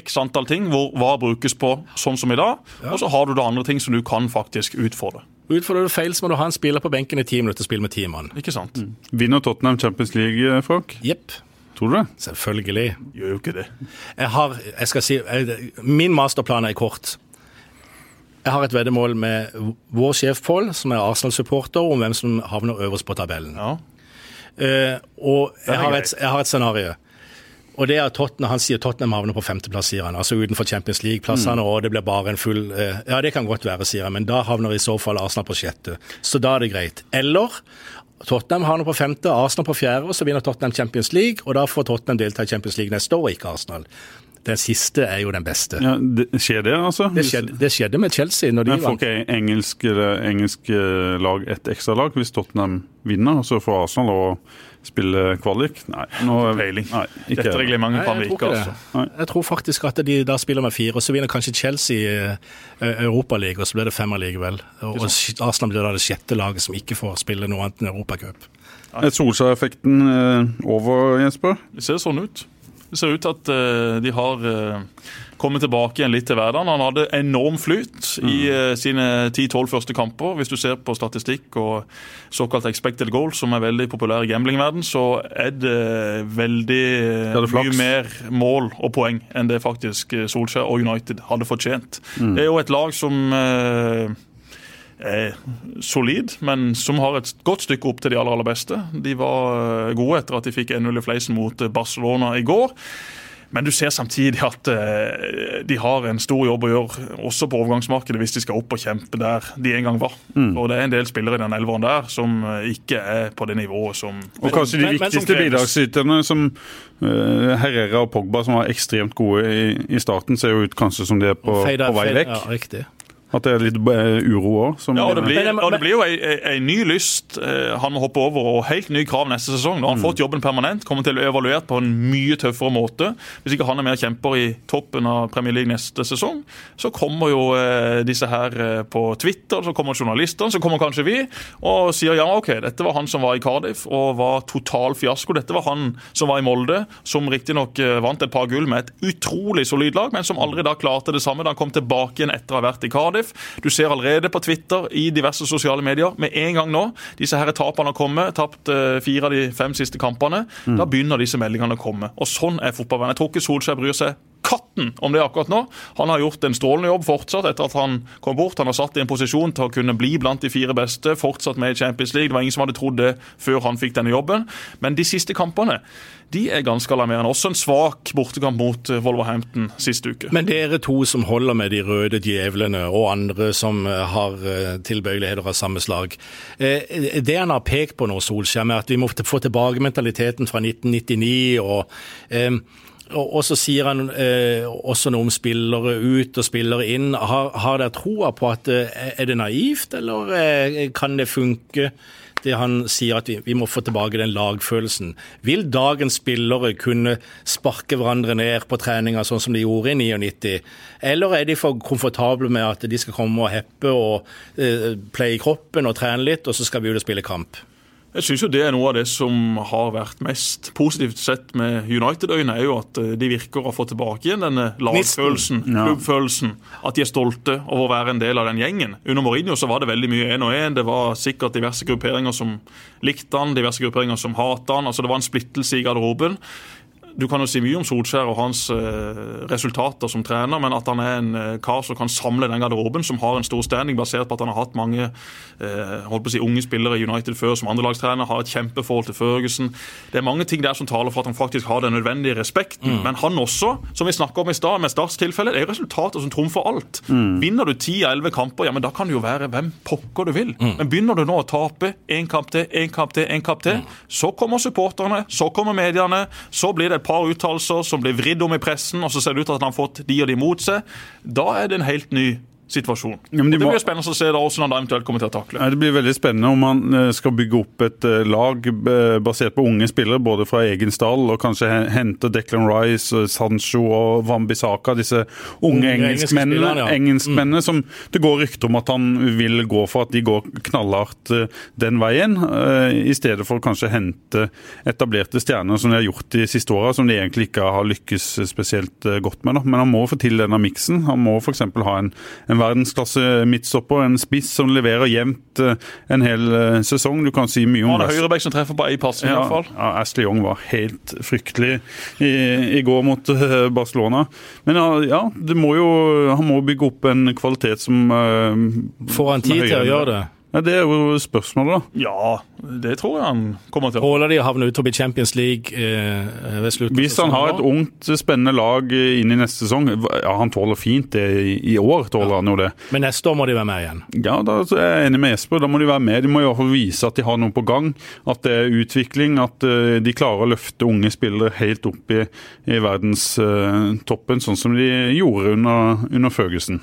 x antall ting hvor hva brukes på sånn som i dag, og så har du da andre ting som du kan faktisk utfordre. Utfordrer du feil, så må du ha en spiller på benken i ti minutter og spille med ti mann. Ikke sant. Mm. Vinner Tottenham Champions League, Frank? Jepp. Tror du det? Selvfølgelig. Gjør jo ikke det. Jeg har, jeg skal si, Min masterplan er kort. Jeg har et veddemål med vår sjef Pål, som er Arsenal-supporter, om hvem som havner øverst på tabellen. Ja. Uh, og jeg har, et, jeg har, et, scenario. Og det er at Tottenham, Han sier Tottenham havner på femteplass, sier han. Altså utenfor Champions League-plassene, mm. og det blir bare en full uh, Ja, det kan godt være, sier han, men da havner i så fall Arsenal på sjette. Så da er det greit. Eller Tottenham har nå på femte, Arsenal på fjerde, og så vinner Tottenham Champions League, og da får Tottenham delta i Champions League neste år, ikke Arsenal. Den siste er jo den beste. Ja, det, skjer det, altså? Det skjedde, det skjedde med Chelsea. når de Får ikke engelsk, engelsk lag et ekstralag hvis Tottenham vinner, og så får Arsenal å spille kvalik? Nei. Nå, Peiling. Nei, ikke Dette reglementet kan virke, altså. Jeg tror faktisk at de da spiller med fire, og så vinner kanskje Chelsea uh, Europaligaen, og så blir det fem allikevel. Og, Arsenal blir da det sjette laget som ikke får spille noe annet enn Europacup. Er Solskjær-effekten over, Jesper? Det ser sånn ut. Det ser ut til at uh, de har uh, kommet tilbake igjen litt til hverdagen. Han hadde enorm flyt i uh, sine 10-12 første kamper. Hvis du ser på statistikk og såkalt expected goals, som er veldig populær i gamblingverden, så er det veldig det mye mer mål og poeng enn det faktisk Solskjær og United hadde fortjent. Mm. Det er jo et lag som er solid, men som har et godt stykke opp til de aller, aller beste. De var eh, gode etter at de fikk 1-0 i fleisen mot eh, Barcelona i går. Men du ser samtidig at uh, de har en stor jobb å gjøre, også på overgangsmarkedet, hvis de skal opp og kjempe der de en gang var. Mm. Og det er en del spillere i den elveren der som ikke er på det nivået som Og kanskje de viktigste bidragsyterne, som Herrera og Pogba, som var ekstremt gode i, i starten, ser jo ut kanskje som de er på, på vei vekk. Ja, riktig. At det er litt eh, uro òg? Ja, og det blir, og det blir jo en ny lyst eh, han må hoppe over, og helt nye krav neste sesong. Nå har han mm. fått jobben permanent, kommer til å evaluert på en mye tøffere måte. Hvis ikke han er med og kjemper i toppen av Premier League neste sesong, så kommer jo eh, disse her på Twitter, så kommer journalistene, så kommer kanskje vi, og sier ja, OK, dette var han som var i Cardiff og var total fiasko. Dette var han som var i Molde, som riktignok vant et par gull med et utrolig solid lag, men som aldri da klarte det samme da han kom tilbake igjen etter å ha vært i Cardiff. Cardiff. Du ser allerede på Twitter, i diverse sosiale medier, med en gang nå disse her tapene har kommet, tapt uh, fire av de fem siste kampene, mm. da begynner disse meldingene å komme. Og Sånn er fotballverden. Jeg tror ikke Solskjær bryr seg katten om det akkurat nå. Han har gjort en strålende jobb fortsatt etter at han kom bort. Han har satt i en posisjon til å kunne bli blant de fire beste, fortsatt med i Champions League. Det var ingen som hadde trodd det før han fikk denne jobben. Men de siste kampene de er ganske alarmerende. Også en svak bortekamp mot eh, Wolverhampton sist uke. Men dere to som holder med de røde djevlene, og andre som eh, har eh, tilbøyeligheter av samme slag. Det han har pekt på nå, Solskjær, med at vi må få tilbake mentaliteten fra 1999 og og, så sier han eh, også noe om spillere ut og spillere inn. Har, har dere troa på at er det naivt, eller eh, kan det funke? Det han sier at vi, vi, må få tilbake den lagfølelsen. Vil dagens spillere kunne sparke hverandre ned på treninga sånn som de gjorde i 99? Eller er de for komfortable med at de skal komme og heppe og eh, pleie kroppen og trene litt, og så skal vi ut og spille kamp? Jeg synes jo Det er noe av det som har vært mest positivt sett med United-øyne, er jo at eh, de virker å få tilbake igjen denne lagfølelsen, klubbfølelsen. At de er stolte over å være en del av den gjengen. Under Mourinho så var det veldig mye én og én. Det var sikkert diverse grupperinger som likte han, diverse grupperinger som hatet han. altså Det var en splittelse i garderoben du kan jo si mye om Solskjær og hans eh, resultater som trener, men at han er en eh, kar som kan samle den garderoben, som har en stor standing basert på at han har hatt mange eh, holdt på å si, unge spillere i United før som andrelagstrener, har et kjempeforhold til Førgesen. Det er mange ting der som taler for at han faktisk har den nødvendige respekten. Mm. Men han også, som vi snakka om i stad, med Starts tilfelle, det er resultater som trumfer alt. Mm. Vinner du 10-11 kamper, ja, men da kan det jo være hvem pokker du vil. Mm. Men begynner du nå å tape én kamp til, én kamp til, én kamp til, mm. så kommer supporterne, så kommer mediene, så blir det et par uttalelser som blir vridd om i pressen, og så ser det ut til at han har fått de og de mot seg. Da er det en helt ny situasjon. Ja, de det blir spennende å se da når han eventuelt kommer til å takle. det blir veldig spennende om han eh, skal bygge opp et eh, lag eh, basert på unge spillere, både fra egen stall og kanskje hente Declan Rice, Sancho og Wambisaka, disse unge engelskmennene, ja. engelskmennene mm. som det går rykter om at han vil gå for at de går knallhardt den veien, i stedet for kanskje hente etablerte stjerner som de har gjort de siste åra, som de egentlig ikke har lykkes spesielt godt med. Men han må få til denne miksen. Han må f.eks. ha en, en verdensklasse midtstopper, en spiss som leverer jevnt eh, en hel eh, sesong. Du kan si mye om det. Han er høyreback som treffer på én passing, ja, iallfall. Ja, Ashley Young var helt fryktelig i, i går mot eh, Barcelona. Men ja, må jo, han må bygge opp en kvalitet som Får han tid til å gjøre det? Ja, Det er jo spørsmålet, da. Ja, det tror jeg han kommer til. Tåler de å havne ut forbi Champions League eh, ved slutten Hvis han har et ungt, spennende lag inn i neste sesong Ja, han tåler fint det i, år, tåler ja. han jo det. Men neste år må de være med igjen? Ja, da er jeg enig med Jesper. Da må de være med. De må i hvert fall vise at de har noe på gang. At det er utvikling. At uh, de klarer å løfte unge spillere helt opp i, i verdenstoppen, uh, sånn som de gjorde under, under Føgesen.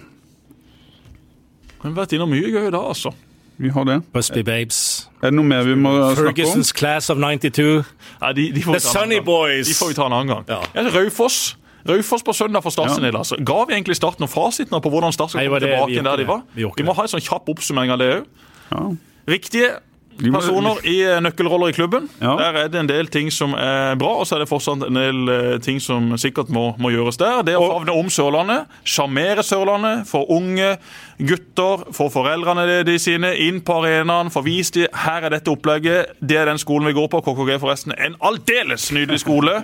Vi har vært innom mye gøy da, altså. Vi har det. Busby Babes. Er det noe mer vi må snakke om? Fergusons Class of 92. Ja, de, de The Sunny Boys. De får vi ta en annen gang. Ja. Ja, Raufoss. Raufoss på søndag for Start sin del. Altså. Ga vi egentlig Start noen fasiten på hvordan Start skal komme tilbake der de var? Vi, vi må ha en sånn kjapp oppsummering av det òg. Ja. Riktige personer i eh, nøkkelroller i klubben. Ja. Der er det en del ting som er bra, og så er det fortsatt en del eh, ting som sikkert må, må gjøres der. Det å favne om Sørlandet, sjarmere Sørlandet, for unge gutter, for foreldrene de sine, inn på arenaen, få vist dem her er dette opplegget. Det er den skolen vi går på. KKG forresten. En aldeles nydelig skole.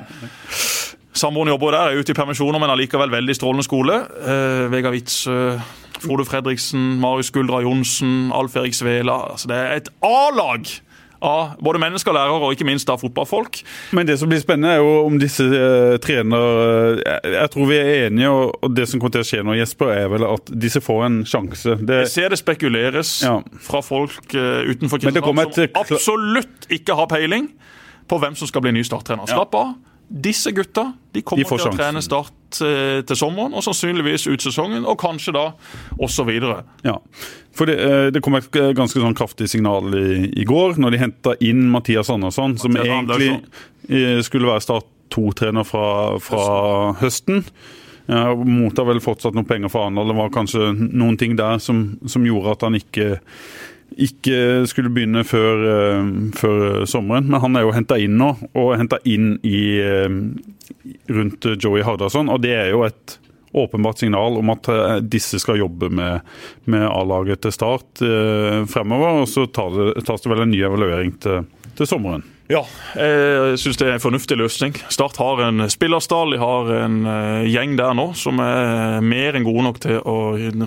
Samboeren jobber der, er ute i permisjoner, men allikevel veldig strålende skole. Eh, Vegard Witzøe eh, Frode Fredriksen, Marius Guldra Johnsen, Alf Erik Svela. Altså, det er et A-lag! av både mennesker lærere, og ikke minst av fotballfolk. Men det som blir spennende, er jo om disse eh, trener jeg, Jeg tror vi er enige, og, og, det som kommer til å skje nå, Jesper, er vel at disse får en sjanse. Det, jeg ser det spekuleres ja. fra folk uh, utenfor Kristiansand som absolutt ikke har peiling på hvem som skal bli ny starttrener. Slapp av. Disse gutta de kommer de til å trene Start eh, til sommeren, og sannsynligvis ut sesongen, og kanskje da osv. Ja, for det, eh, det, kom et ganske sånn kraftig signal i, i går, når de henta inn Mathias Andersson, som egentlig eh, skulle være Start 2-trener fra, fra høsten. Ja, mottar vel fortsatt noen penger fra Arendal. Det var kanskje noen ting der som, som gjorde at han ikke ikke skulle begynne før, uh, før, sommeren. Men han er jo henta inn nå, og henta inn i, uh, rundt Joey Hardasson. Og det er jo et åpenbart signal om at disse skal jobbe med, med A-laget til start fremover. Og så tas det vel en ny evaluering til, til sommeren. Ja, jeg syns det er en fornuftig løsning. Start har en spillerstall, de har en eh, gjeng der nå som er mer enn gode nok til å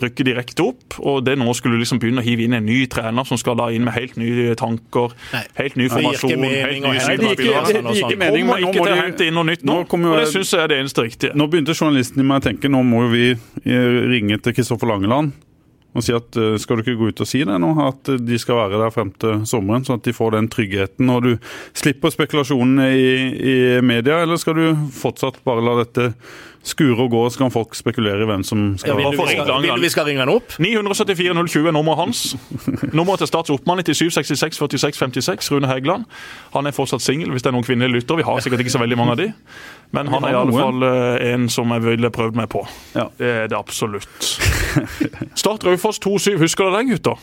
rykke direkte opp. Og det nå skulle liksom begynne å hive inn en ny trener som skal da inn med helt nye tanker, Nei. helt ny formasjon, helt nye spillere. Kommer ikke til å hente inn noe nytt nå, nå og det syns jeg er det eneste riktige. Nå begynte journalisten i meg å tenke nå må vi ringe til Kristoffer Langeland Og si at eh, Skal du ikke gå ut og si det nå, at de skal være der frem til sommeren, sånn at de får den tryggheten og du slipper spekulasjonene i, i media, eller skal du fortsatt bare la dette skure og gå, så kan folk spekulere i hvem som Ja, skal vil, du vi ringe skal, vil du vi skal ringe han opp? 974 020 er nummeret hans. Nummeret til statsoppmannen til 766-46-56, Rune Hægeland. Han er fortsatt singel, hvis det er noen kvinnelige lyttere. Vi har sikkert ikke så veldig mange av de. Men han er i alle fall eh, en som jeg ville prøvd meg på. Ja. Det er det absolutt. <laughs> Start Raufoss 2-7. Husker dere den, gutter?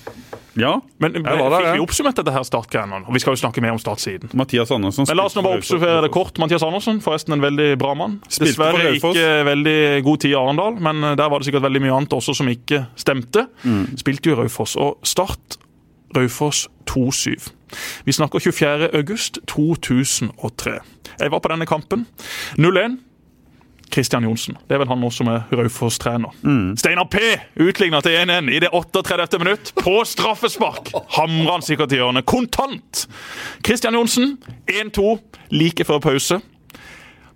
Ja, Men jeg var der, Fikk vi oppsummert dette her startgreiene? Vi skal jo snakke mer om startsiden. Mathias Andersen Men la oss nå bare oppsummere det kort. Mathias Andersen, forresten en veldig bra mann. Dessverre ikke veldig god tid i Arendal, men eh, der var det sikkert veldig mye annet også som ikke stemte. Mm. Spilte jo Raufoss. Og Start Raufoss 2-7. Vi snakker 24. august 2003. Jeg var på denne kampen. 0-1. Kristian Johnsen. Det er vel han nå som er Raufoss-trener. Mm. Steinar P utligna til 1-1 i det 38. minutt. På straffespark! Hamrer han sikkert i hjørnet. Kontant! Kristian Johnsen 1-2 like før pause.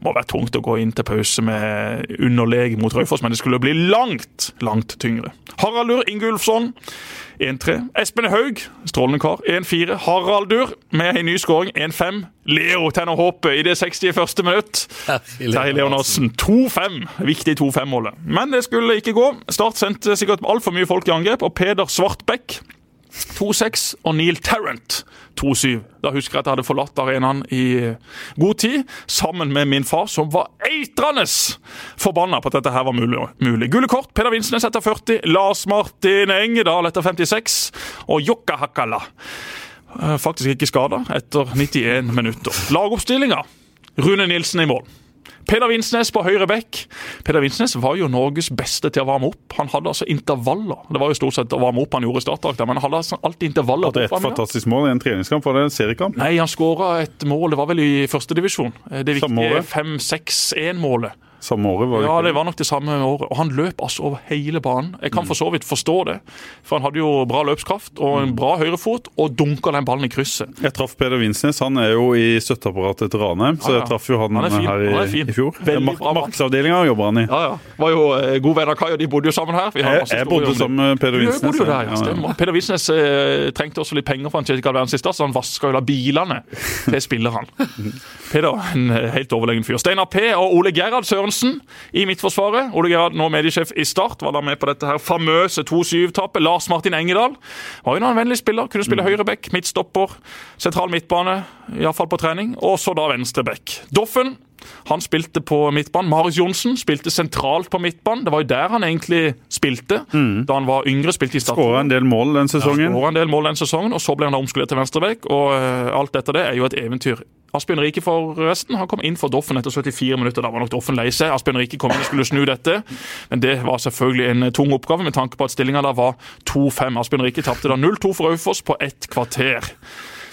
Må være tungt å gå inn til pause med underleg mot Raufoss, men det skulle bli langt, langt tyngre. Haraldur Ingulfsson 1-3. Espen Haug, strålende kar, 1-4. Haraldur med en ny skåring, 1-5. Leo tenner håpet i det 61. minutt. Terje Leonardsen 2-5. Viktig 2-5-målet. Men det skulle ikke gå. Start sendte sikkert altfor mye folk i angrep, og Peder Svartbekk 2-6 og Neil Tarrant 2-7. Da husker jeg at jeg hadde forlatt arenaen i god tid, sammen med min far, som var eitrende forbanna på at dette her var mulig. mulig. Gule kort, Peder Vinsnes etter 40, Lars Martin Engedal etter 56 og Jokka Hakkala. eh, Faktisk ikke skada etter 91 minutter. Lagoppstillinga. Rune Nilsen i mål. Peder Vinsnes på høyre bekk. Peder Vinsnes var jo Norges beste til å varme opp. Han hadde altså intervaller. Det var jo stort sett å varme opp han gjorde i startdrakta, men han hadde altså alltid intervaller. Det er et fantastisk mål i en treningskamp. Var det en seriekamp? Nei, han skåra et mål, det var vel i førstedivisjon. Det Samme viktige 5-6-1-målet. Samme året? var det Ja, ikke det var nok det samme året. Og han løp altså over hele banen. Jeg kan for så vidt forstå det, for han hadde jo bra løpskraft og en bra høyrefot, og dunka den ballen i krysset. Jeg traff Peder Vinsnes. Han er jo i støtteapparatet til Ranheim, så Ja, ja. jeg traff jo han, Han er fin. her i, fin. i fjor. Veldig Mark bra mann. Markedsavdelinga jobber han i. Ja, ja. Var jo eh, god venn av Kai, og de bodde jo sammen her. Vi har Jeg, masse jeg historier bodde det. sammen med Peder Du Vinsnes. bodde jo der, ja. Stemmer. Peder Vinsnes eh, trengte også litt penger for han Kjetil Galvern sist, så han vaska jo da bilene <laughs> til spillerne. Peder, en eh, helt overlegen fyr. Steinar P og Ole Gerhard Sørensen i Midtforsvaret. Ole Gerhard, nå mediesjef i Start, var da med på dette her famøse 2-7-tapet. Lars Martin Engedal var jo en vennlig spiller. Kunne spille høyreback, midtstopper, sentral midtbane, iallfall på trening. Og så da venstreback. Doffen han spilte på midtbanen. Marius Johnsen spilte sentralt på midtbanen. Det var jo der han egentlig spilte da han var yngre. spilte i starten. Skåra en del mål den sesongen. Skåret en del mål den sesongen, og så ble han da omskolert til venstreback. Og eh, alt dette det er jo et eventyr. Asbjørn Rike forresten, han kom inn for Doffen etter 74 minutter. Da var nok Doffen lei seg. Asbjørn Rike kom inn og skulle snu dette, men det var selvfølgelig en eh, tung oppgave med tanke på at stillinga da var 2-5. Asbjørn Rike tapte da 0-2 for Raufoss på ett kvarter.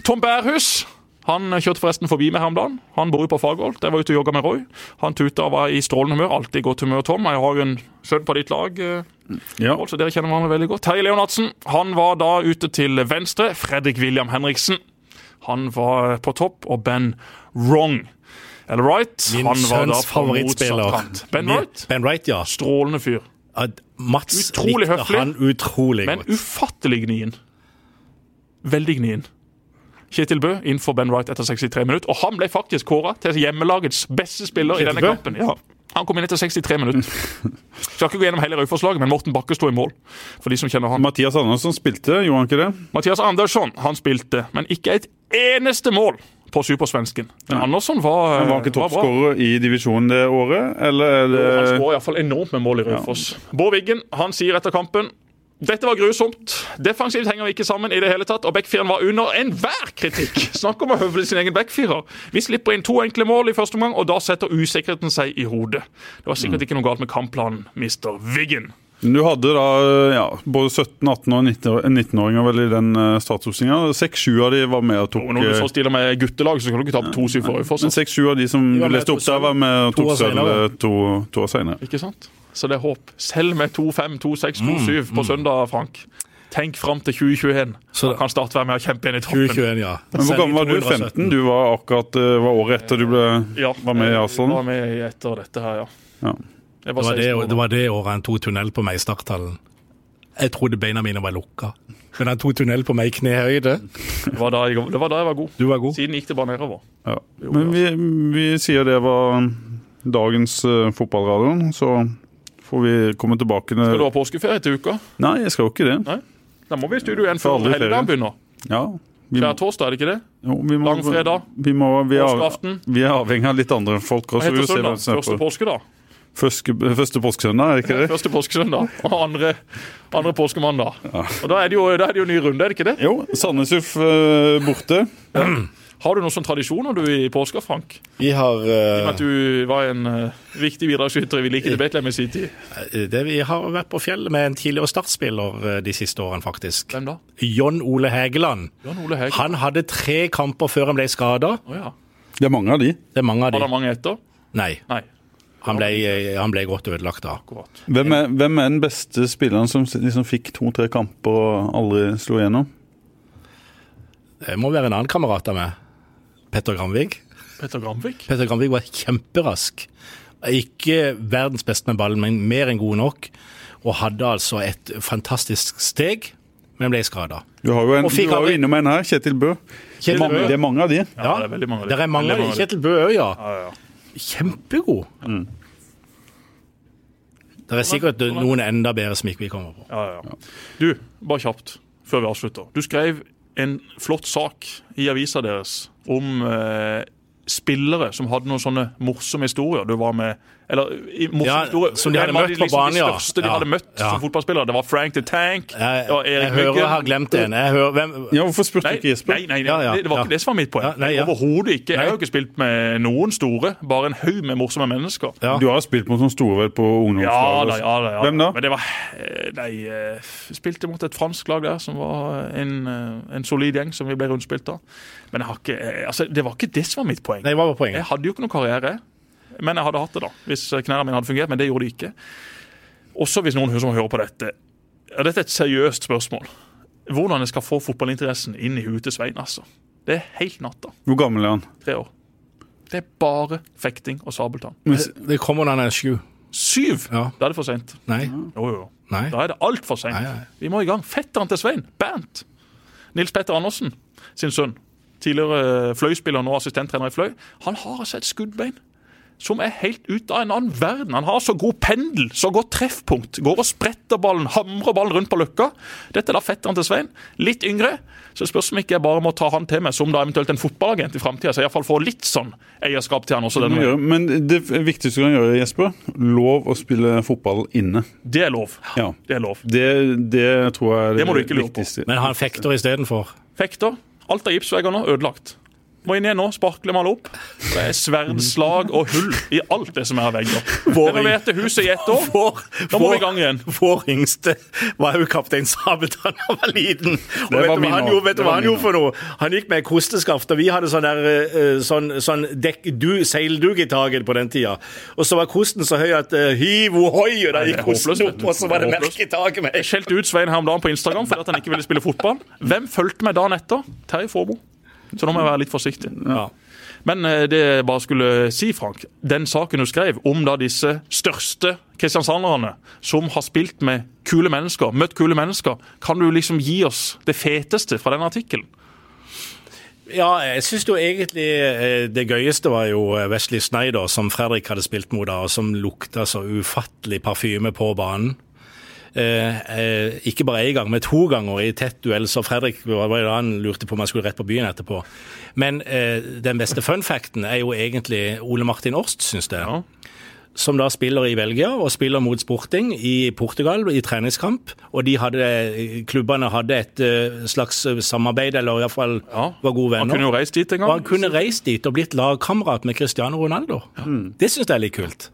Tom Bærhus han kjørte forresten forbi meg her om dagen. Han bor jo på Fagerholt. Jeg var ute og jogga med Roy. Han tuta og var i strålende humør. Alltid i godt humør, Tom. Jeg har jo en sønn på ditt lag. eh, Ja. så dere kjenner hverandre veldig godt. Terje Leonardsen han var da ute til venstre. Fredrik William Henriksen han var på topp. Og Ben Wrong, eller Wright. Min han var da sønns favorittspiller. Ben Wright, Ben Wright, ja. strålende fyr. Mats Utrolig likte høflig, han utrolig Men godt. ufattelig gnien. Veldig gnien. Kjetil Bø inn for Ben Wright etter 63 minutter. Og han ble faktisk kåra til hjemmelagets beste spiller i Kjetil denne Bø? kampen. Ja. Han kom inn etter 63 minutter. <laughs> Skal ikke gå gjennom hele Raufoss-laget, men Morten Bakke sto i mål. For de som kjenner han. Mathias Andersson spilte, gjorde han ikke det? Mathias Andersson han spilte, men ikke et eneste mål på supersvensken. Men Andersson var, Han var ikke var toppskårer i divisjonen det året, eller er det Han skårer iallfall enormt med mål i Raufoss. Bård Wiggen han sier etter kampen dette var grusomt. Defensivt henger vi ikke sammen i det hele tatt, og backfireren var under enhver kritikk. <laughs> Snakk om å høvle sin egen backfirer. Vi slipper inn to enkle mål i første omgang, og da setter usikkerheten seg i hodet. Det var sikkert ikke noe galt med kampplanen, Mr. Wiggen. Du hadde da ja, både 17-, 18- og 19 19-åringer vel i den uh, startoppstillinga. Seks-sju av de var med og tok Og når du eh, så stiller med guttelag, så kan du ikke tape 2-7 for Raufoss. Men seks-sju av de som de leste opp der, var med og tok sølv eh, to, to år senere. Ikke sant? Så det er håp. Selv med 2-5, 2-6, 2-7 på søndag, Frank. Tenk fram til 2021. Så- Da kan Start være med og kjempe inn i toppen. 2021, ja. Men Hvor gammel var du? 15? Du var akkurat eh, var året etter du ble, Ja, var med i Arsenal? Var med etter dette her, ja. Ja. Det var det, det var det året han tok tunnel på meg i starthallen. Jeg trodde beina mine var lukka. Men han tok tunnel på meg i knehøyde. Det var, da jeg, det var da jeg var god. Du var god. Siden gikk det bare nedover. Ja. Men vi, vi sier det var dagens uh, fotballradio, så får vi komme tilbake Skal du ha påskeferie til uka? Nei, jeg skal jo ikke det. Nei? Da må vi i studio igjen før helligdagen begynner. Ja. Vi, Hver torsdag, er det ikke det? jo, vi må, Langfredag. Vi, må, vi, er, vi er avhengig av litt andre folk Hva også. heter søndag? Første påske påskedag? Første, første påskesøndag, er det ikke det? Første påskesøndag og andre, andre påskemandag. Og da er, det jo, da er det jo ny runde, er det ikke det? Jo, Sandnes Uff uh, borte. Har du noen sånne tradisjoner du i påska, Frank? Vi har, I og Med eh, At du var en uh, viktig bidragsyter i Vi liker til Betlehem i sin tid. det, vi har vært på fjellet med en tidligere startspiller eh, de siste årene, faktisk. Hvem da? John Ole Hegeland. John Ole Hegeland. Han hadde tre kamper før han ble skada. Oh, ja. Det er mange av de. Det er mange av de. Var det mange etter? Nei, Nei. Han ble, eh, han ble godt ødelagt da. Hvem er, hvem er den beste spilleren som liksom fikk to-tre kamper og aldri slo igjennom? Det må være en annen kamerat av meg. Petter Gramvik. Petter Gramvik? Petter Gramvik var kjemperask. Ikke verdens beste med ballen, men mer enn god nok. Og hadde altså et fantastisk steg, men ble skada. Du har jo, en, du har jo innom en her, Kjetil Bø. Kjetil Bø. Det er mange av de. Ja, det er veldig mange av de. Det er mange mange av de. Kjetil Bø òg, ja. Ja, ja. Kjempegod. Det er sikkert noen enda bedre som ikke vi kommer på. Ja, ja. Du, bare kjapt før vi avslutter. Du skrev en flott sak i avisa deres om eh, spillere som hadde noen sånne morsomme historier. Du var med Eller i Ja, som de hadde møtt på liksom banen, ja. De største de Ja, hadde møtt ja. som fotballspillere. Det var Frank the Tank. Jeg, det var jeg hører jeg har glemt en. Jeg hører, hvem, Ja, Hvorfor spurte du ikke Jesper? nei, nei, nei. Ja, ja, det var ja. ikke det som var mitt poeng. Ja, ja. Overhodet ikke. Jeg Nei. har jo ikke spilt med noen store, bare en haug med morsomme mennesker. ja. Du har spilt mot noen store vel på Ja ungdomslaget? ja da. Ja. Hvem da? Men det var eh, Nei, eh, spilte mot et fransk lag der som var en, eh, en solid gjeng som vi ble rundspilt av. Men jeg har ikke, altså, det var ikke det som var mitt poeng. Nei, hva var Jeg hadde jo ikke noen karriere, men jeg hadde hatt det da, hvis knærne mine hadde fungert. Men det gjorde de ikke. Også hvis noen som hører på dette. Ja, dette er et seriøst spørsmål. Hvordan jeg skal få fotballinteressen inn i huet til Svein, altså. Det er helt natta. Hvor gammel er han? Tre år. Det er bare fekting og sabeltann. Men, Det kommer når han er sju. Syv! Ja. Da er det for seint. Nei. Jo, jo. Nei. Da er det altfor seint. Vi må i gang. Fetteren til Svein, Bernt. Nils Petter Andersen sin sønn. Tidligere Fløy-spiller, nå assistenttrener i Fløy. Han har altså et skuddbein som er helt ute av en annen verden. Han har så god pendel, så godt treffpunkt. Går og spretter ballen, hamrer ballen rundt på løkka. Dette er da fetteren til Svein. Litt yngre. Så spørs om ikke jeg bare må ta han til meg som da eventuelt en fotballagent i framtida. Så jeg iallfall får litt sånn eierskap til han også. denne gjøre- men det viktigste du kan gjøre, Jesper, lov å spille fotball inne. Det er lov. Ja. Det er lov. Det, det tror jeg er Det må du ikke lure på. Men han fekter istedenfor. Fekter. Alt av gipsvegger nå ødelagt. Må inn igjen nå, sparkle male opp. Det er sverdslag og hull i alt det som er av vegger. Renoverte huset i ett år. Vår, Nå må vi i gang igjen. Vår yngste var jo kaptein Sabeltann da han var liten. Og vet var du han gjorde, vet du hva han gjorde for noe? Han gikk med kosteskaft, og vi hadde sånn der eh, sånn, sånn dekk, du, seildug i taket på den tida. Og så var kosten så høy at uh, hiv ohoi, og da gikk kosten opp, og så var det merke i taket med. Jeg skjelte ut Svein her om dagen på Instagram fordi han ikke ville spille fotball. Hvem fulgte meg dagen etter? Terje Formoe. Så nå må jeg være litt forsiktig. Ja. Men eh, det jeg bare skulle si, Frank, den saken du skrev om da disse største kristiansanderne som har spilt med kule mennesker, møtt kule mennesker, kan du liksom gi oss det feteste fra den artikkelen? Ja, jeg syns jo egentlig eh, det gøyeste var jo eh, Wesley Snyder, som Fredrik hadde spilt mot og som lukta så ufattelig parfyme på banen. Eh, eh, ikke bare én gang, men to ganger i tett duell, så Fredrik han lurte på om han skulle rett på byen etterpå. Men eh, den beste funfacten er jo egentlig Ole Martin Orst, syns jeg. Ja. Som da spiller i Belgia og spiller mot Sporting i Portugal i treningskamp. Og de hadde, klubbene hadde et eh, slags samarbeid, eller iallfall Ja. var gode venner. Han kunne jo reist dit en gang. Og han kunne reist dit og blitt lagkamerat med Cristiano Ronaldo. Det syns jeg er litt kult.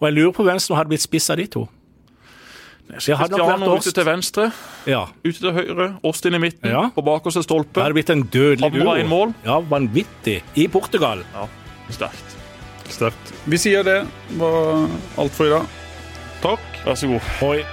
Og jeg lurer på hvem som hadde blitt spiss av de to. Det Cristiano ute til venstre, Ja. ute til høyre, Åst inn i midten, Ja. på bakerste Det stolpe. hadde blitt en dødelig duo. inn mål. Ja, vanvittig. I Portugal. Ja, sterkt. Sterkt. Vi sier det var alt for i dag. Takk. Vær så god. Hoi.